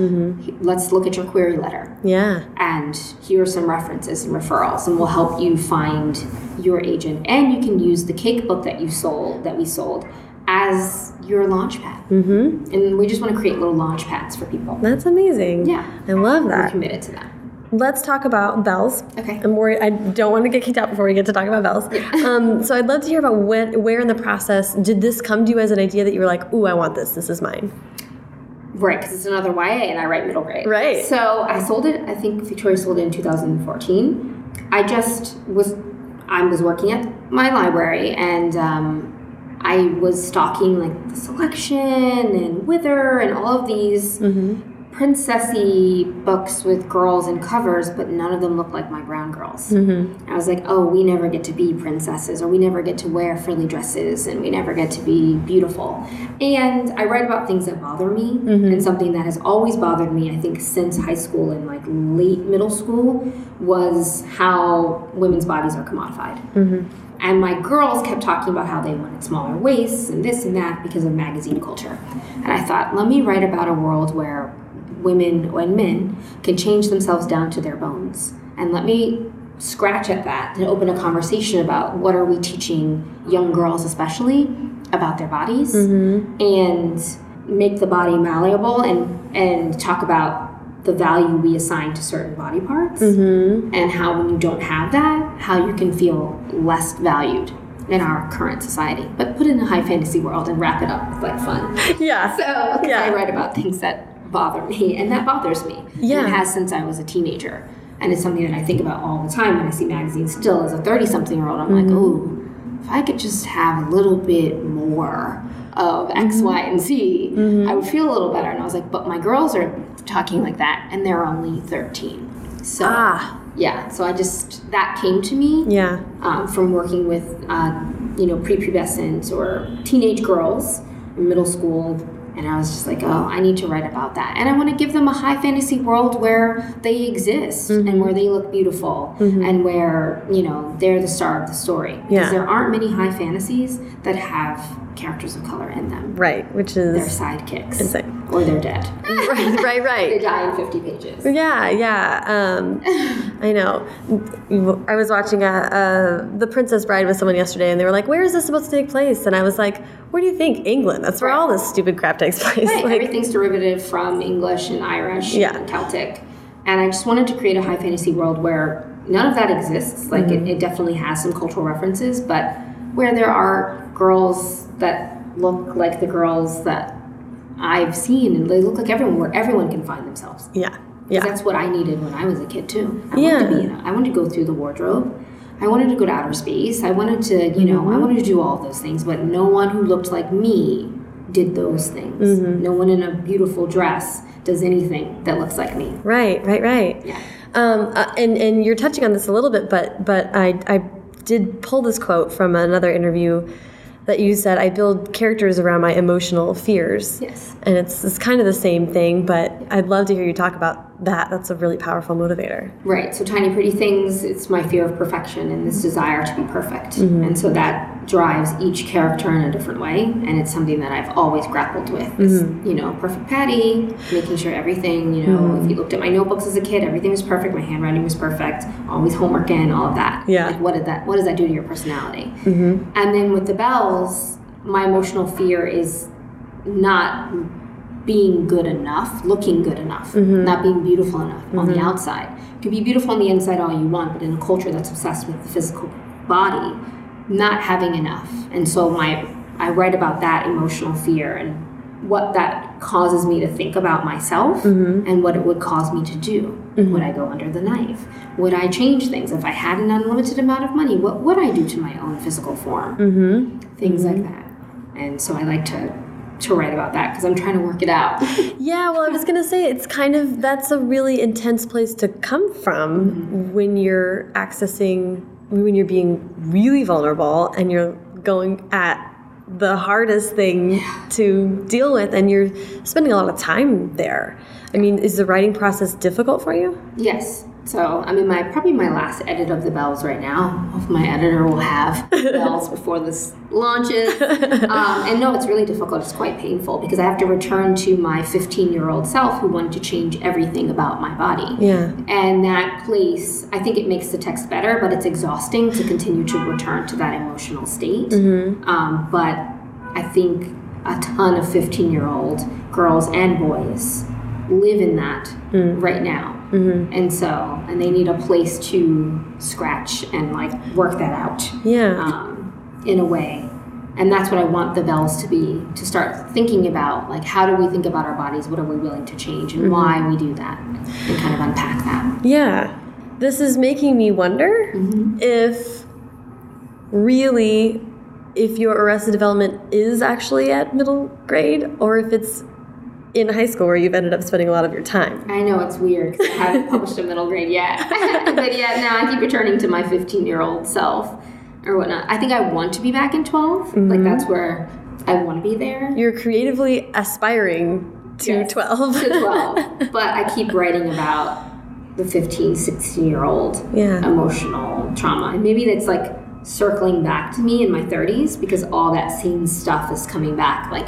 Let's look at your query letter. Yeah. And here are some references and referrals, and we'll help you find your agent. And you can use the cake book that you sold, that we sold, as your launch pad. Mm-hmm. And we just want to create little launch pads for people. That's amazing. Yeah. I love that. We're committed to that. Let's talk about Belles. Okay. I'm worried. I don't want to get kicked out before we get to talk about Belles. Um, so I'd love to hear about when, where in the process did this come to you as an idea that you were like, "Ooh, I want this. This is mine." Right, because it's another YA and I write middle grade. Right. So I sold it, I think Victoria sold it in 2014. I just was, I was working at my library and um, I was stalking like the selection and Wither and all of these princessy books with girls and covers, but none of them looked like my brown girls. Mm-hmm. I was like, oh, we never get to be princesses, or we never get to wear frilly dresses, and we never get to be beautiful. And I write about things that bother me, mm-hmm. and something that has always bothered me, I think, since high school and like late middle school, was how women's bodies are commodified. Mm-hmm. And my girls kept talking about how they wanted smaller waists and this and that because of magazine culture. And I thought, let me write about a world where women and men can change themselves down to their bones. And let me scratch at that and open a conversation about what are we teaching young girls especially about their bodies mm-hmm. and make the body malleable and and talk about the value we assign to certain body parts mm-hmm. and how when you don't have that how you can feel less valued in our current society but put it in a high fantasy world and wrap it up with like fun Yeah. so Yeah. I write about things that bother me, and that bothers me. And Yeah. it has since I was a teenager, and it's something that I think about all the time when I see magazines. Still, as a thirty-something-year-old, I'm Mm-hmm. like, oh, if I could just have a little bit more of X, Mm-hmm. Y, and Z, I would feel a little better. And I was like, but my girls are talking like that, and they're only thirteen. So Ah. yeah, so I just that came to me Yeah. um, from working with uh, you know prepubescent or teenage girls in middle school and i was just like oh i need to write about that and i want to give them a high fantasy world where they exist Mm-hmm. and where they look beautiful and where you know they're the star of the story because Yeah. there aren't many high fantasies that have characters of color in them Right. Which they're sidekicks Insane. Or they're dead right. Right. Right. they die in 50 pages Yeah, yeah. Um, I know. I was watching a, a The Princess Bride with someone yesterday, and they were like, "Where is this supposed to take place?" And I was like, "Where do you think? England? That's where Right. all this stupid crap takes place." Right, Like, everything's derivative from English and Irish Yeah. and Celtic. And I just wanted to create a high fantasy world where none of that exists. Like, Mm-hmm. it, it definitely has some cultural references, but where there are girls that look like the girls that I've seen, and they look like everyone, where everyone can find themselves. yeah, yeah, That's what I needed when I was a kid, too. I Yeah. wanted to be in a, I wanted to go through the wardrobe. I wanted to go to outer space. I wanted to, you know, Mm-hmm. I wanted to do all those things, but no one who looked like me did those things. Mm-hmm. No one in a beautiful dress does anything that looks like me. right, right, right. Yeah. Um, uh, and and you're touching on this a little bit, but but I I did pull this quote from another interview that you said I build characters around my emotional fears. Yes. And it's it's kind of the same thing, but I'd love to hear you talk about that. That's a really powerful motivator. Right. So tiny pretty things, it's my fear of perfection and this desire to be perfect. Mm-hmm. And so that drives each character in a different way and it's something that I've always grappled with. Is, mm-hmm. you know, perfect Patty, making sure everything, you know, if mm-hmm. you looked at my notebooks as a kid, everything was perfect, my handwriting was perfect, always homework in, all of that. Yeah. Like what did that what does that do to your personality? And then with the Belles, my emotional fear is not being good enough, looking good enough, mm-hmm. not being beautiful enough on the mm-hmm. outside. You can be beautiful on the inside all you want, but in a culture that's obsessed with the physical body, not having enough. And so my I write about that emotional fear and what that causes me to think about myself mm-hmm. and what it would cause me to do. Would I go under the knife? Would I change things? If I had an unlimited amount of money, what would I do to my own physical form? Things like that. And so I like to to write about that because I'm trying to work it out. Yeah, well, I was gonna say it's kind of that's a really intense place to come from Mm-hmm. when you're accessing when you're being really vulnerable and you're going at the hardest thing to deal with and you're spending a lot of time there. I mean, is the writing process difficult for you? Yes. So I mean, my probably my last edit of the Belles right now. Hopefully my editor will have Belles before this launches. Um, and no, it's really difficult. It's quite painful because I have to return to my 15 year old self who wanted to change everything about my body. Yeah. And that place, I think it makes the text better, but it's exhausting to continue to return to that emotional state. Um, but I think a ton of 15 year old girls and boys live in that right now. Mm-hmm. And so, and they need a place to scratch and like work that out Yeah. um, in a way. And that's what I want the Belles to be to start thinking about like, how do we think about our bodies? What are we willing to change and mm-hmm. why we do that? And kind of unpack that. Yeah. This is making me wonder mm-hmm. if really if your arrested development is actually at middle grade or if it's in high school where you've ended up spending a lot of your time. I know it's weird because I haven't published a middle grade yet. but yet now I keep returning to my 15 year old self or whatnot. I think I want to be back in 12. Like mm-hmm. that's where I want to be there. You're creatively aspiring to Yes, 12. to 12. but I keep writing about the 15, 16 year old Yeah. emotional trauma. And maybe that's like circling back to me in my 30s because all that same stuff is coming back. Like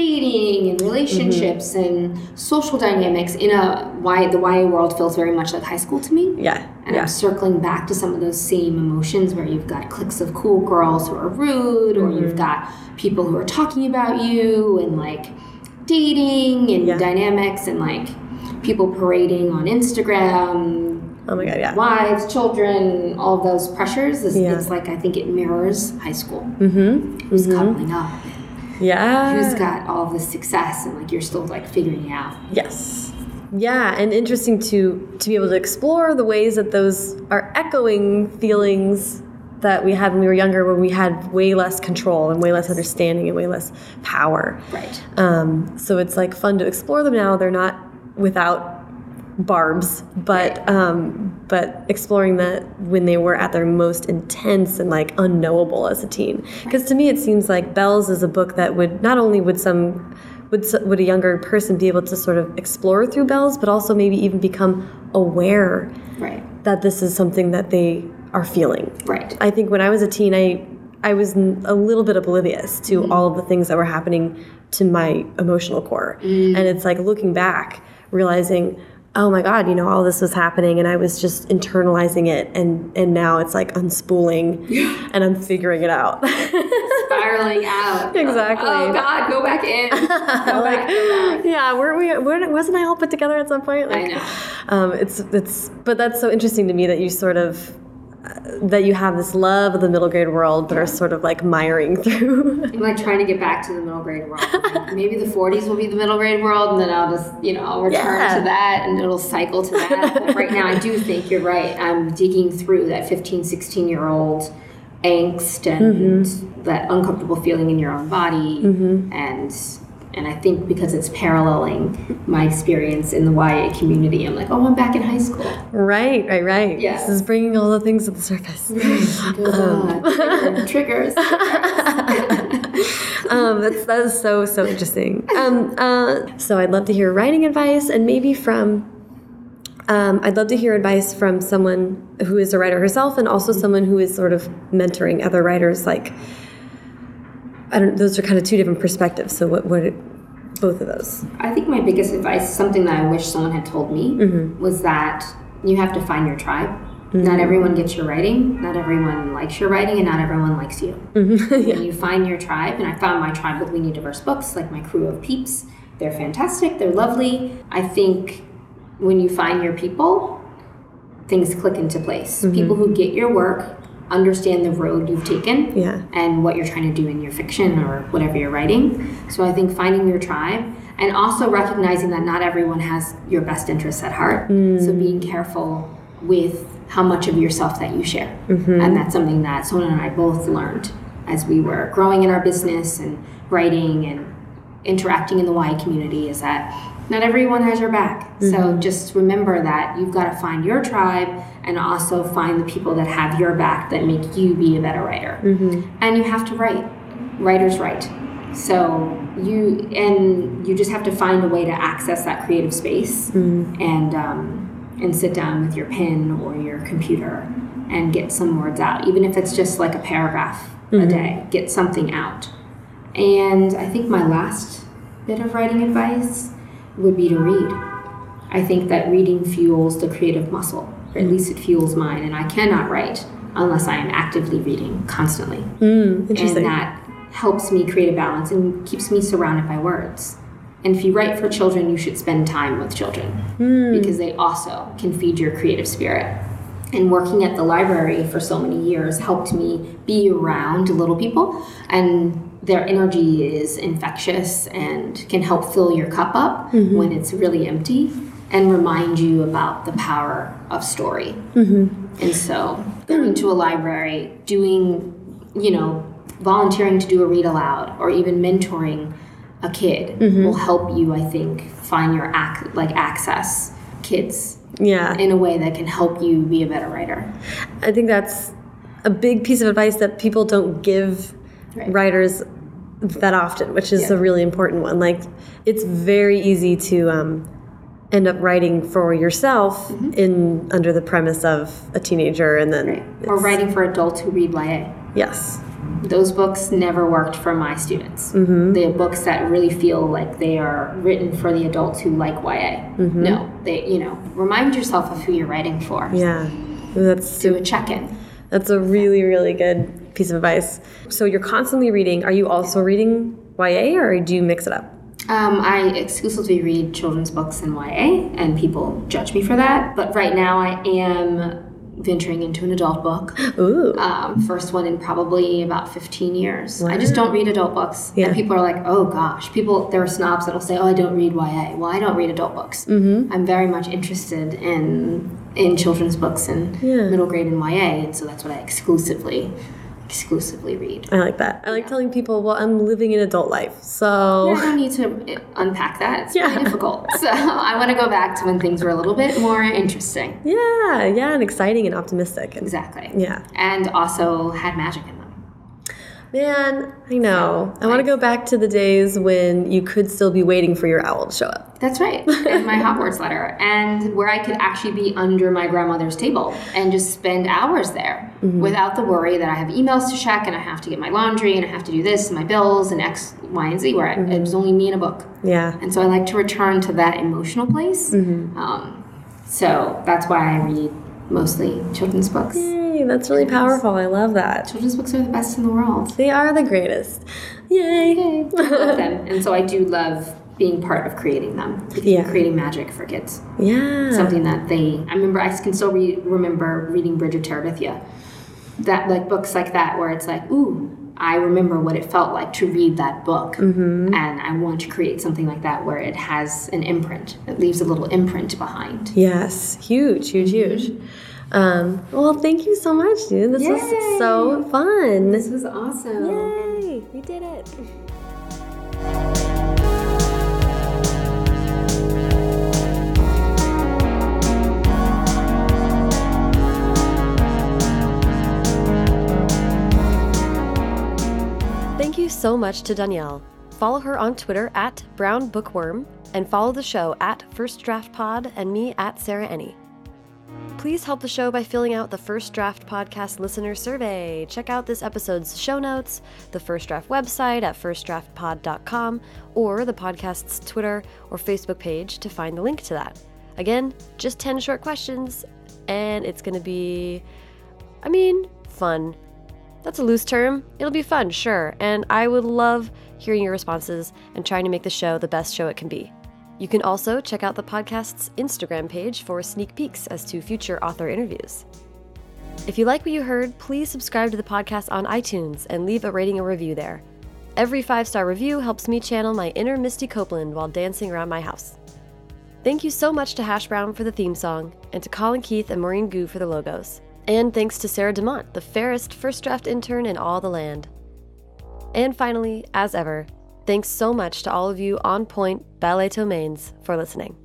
dating and relationships and social dynamics in a why the YA world feels very much like high school to me. yeah. And Yeah. I'm circling back to some of those same emotions where you've got cliques of cool girls who are rude, or Mm-hmm. you've got people who are talking about you, and like dating and Yeah. dynamics, and like people parading on Instagram, Oh my god, yeah. wives, children, all those pressures. It's, Yeah. it's like I think it mirrors high school. Mm-hmm. Who's coupling up? Yeah. Who's got all this success, and like you're still like figuring it out. Yes. Yeah, and interesting to to be able to explore the ways that those are echoing feelings that we had when we were younger, when we had way less control and way less understanding and way less power. Right. Um, so it's like fun to explore them now. They're not without barbs, but um, but exploring that when they were at their most intense and like unknowable as a teen. Because to me, it seems like Belles is a book that would not only would some would would a younger person be able to sort of explore through Belles, but also maybe even become aware Right. that this is something that they are feeling. Right. I think when I was a teen, I I was a little bit oblivious to all of the things that were happening to my emotional core, and it's like looking back, realizing, oh my God, you know, all this was happening, and I was just internalizing it, and and now it's like unspooling, and I'm figuring it out. Spiraling out. Exactly. Oh God, go back in. Go back. Go back. yeah, weren't we? Weren't, wasn't I all put together at some point? I know. Um, it's it's, but that's so interesting to me that you sort of. That you have this love of the middle grade world, but are sort of like miring through. I'm like trying to get back to the middle grade world. Like, maybe the 40s will be the middle grade world, and then I'll just, you know, I'll return Yeah. to that, and it'll cycle to that. But right now, I do think you're right. I'm digging through that 15, 16 year old angst and mm-hmm. that uncomfortable feeling in your own body, mm-hmm. and and I think because it's paralleling my experience in the YA community, I'm like, oh, I'm back in high school. Right, right, right. Yes. This is bringing all the things to the surface. Oh, God. triggers. um, that's that is so so interesting. Um, uh, so I'd love to hear writing advice, and maybe from. Um, I'd love to hear advice from someone who is a writer herself, and also someone who is sort of mentoring other writers. Like, I don't. Those are kind of two different perspectives. So what? What? Both of those. I think my biggest advice, something that I wish someone had told me, Mm-hmm. was that you have to find your tribe. Not everyone gets your writing, not everyone likes your writing, and not everyone likes you. Mm-hmm. When you find your tribe, and I found my tribe with We Need Diverse Books, like my crew of peeps. They're fantastic, they're lovely. I think when you find your people, things click into place. Mm-hmm. People who get your work, understand the road you've taken, Yeah. and what you're trying to do in your fiction or whatever you're writing. So I think finding your tribe and also recognizing that not everyone has your best interests at heart. Mm. So being careful with how much of yourself that you share. Mm-hmm. And that's something that Sona and I both learned as we were growing in our business and writing and interacting in the YA community is that not everyone has your back. Mm-hmm. So just remember that you've got to find your tribe and also find the people that have your back that make you be a better writer. Mm-hmm. And you have to write. Writers write. So you and you just have to find a way to access that creative space mm-hmm. and um, and sit down with your pen or your computer and get some words out, even if it's just like a paragraph a mm-hmm. day. Get something out. And I think my last bit of writing advice would be to read. I think that reading fuels the creative muscle, or at least it fuels mine, and I cannot write unless I am actively reading constantly. Mm, interesting. And that helps me create a balance and keeps me surrounded by words. And if you write for children, you should spend time with children mm. because they also can feed your creative spirit. And working at the library for so many years helped me be around little people and their energy is infectious and can help fill your cup up mm-hmm. when it's really empty and remind you about the power of story. Mm-hmm. And so, going to a library, doing, you know, volunteering to do a read aloud or even mentoring a kid mm-hmm. will help you, I think, find your ac- like access kids yeah in a way that can help you be a better writer. I think that's a big piece of advice that people don't give right. writers that often, which is yeah. a really important one. Like, it's very easy to um, end up writing for yourself mm-hmm. in under the premise of a teenager, and then right. or writing for adults who read YA. Yes, those books never worked for my students. Mm-hmm. They are books that really feel like they are written for the adults who like YA. Mm-hmm. No, they you know remind yourself of who you're writing for. Yeah, that's do a check in. That's a really really good piece of advice. So you're constantly reading. Are you also reading YA or do you mix it up? Um, I exclusively read children's books in YA, and people judge me for that. But right now, I am venturing into an adult book. Ooh. Um, first one in probably about 15 years. Wow. I just don't read adult books. Yeah. And people are like, oh gosh. People, there are snobs that'll say, oh, I don't read YA. Well, I don't read adult books. Mm-hmm. I'm very much interested in in children's books and yeah. middle grade and YA, and so that's what I exclusively exclusively read. I like that. I like yeah. telling people, well, I'm living an adult life, so yeah, I don't need to uh, unpack that. It's yeah. really difficult. So I want to go back to when things were a little bit more interesting. Yeah, yeah, and exciting and optimistic. And, Exactly. Yeah, and also had magic in. Man, I know. I want to go back to the days when you could still be waiting for your owl to show up. That's right. and my Hogwarts letter. And where I could actually be under my grandmother's table and just spend hours there mm-hmm. without the worry that I have emails to check and I have to get my laundry and I have to do this and my bills and X, Y, and Z, where mm-hmm. it was only me and a book. Yeah. And so I like to return to that emotional place. Mm-hmm. Um, so that's why I read mostly children's books. Yay, that's really powerful. I love that. Children's books are the best in the world. They are the greatest. Yay. Yay. I love them. And so I do love being part of creating them. Yeah. Creating magic for kids. Yeah. Something that they, I remember, I can still re- remember reading Bridge of Terabithia. That, like, books like that where it's like, ooh, I remember what it felt like to read that book. Mm-hmm. And I want to create something like that where it has an imprint. It leaves a little imprint behind. Yes. Huge, huge, huge. Um, well, thank you so much, dude. This Yay. was so fun. This was awesome. Yay! We did it. You so much to Dhonielle. Follow her on Twitter at Brown Bookworm and follow the show at First Draft Pod and me at Sarah Enni. Please help the show by filling out the First Draft Podcast listener survey. Check out this episode's show notes, the First Draft website at firstdraftpod.com, or the podcast's Twitter or Facebook page to find the link to that. Again, just 10 short questions, and it's going to be, I mean, fun. That's a loose term. It'll be fun, sure, and I would love hearing your responses and trying to make the show the best show it can be. You can also check out the podcast's Instagram page for sneak peeks as to future author interviews. If you like what you heard, please subscribe to the podcast on iTunes and leave a rating or review there. Every five star review helps me channel my inner Misty Copeland while dancing around my house. Thank you so much to Hash Brown for the theme song, and to Colin Keith and Maureen Goo for the logos. And thanks to Sarah DeMont, the fairest first draft intern in all the land. And finally, as ever, Thanks so much to all of you on point ballet domains for listening.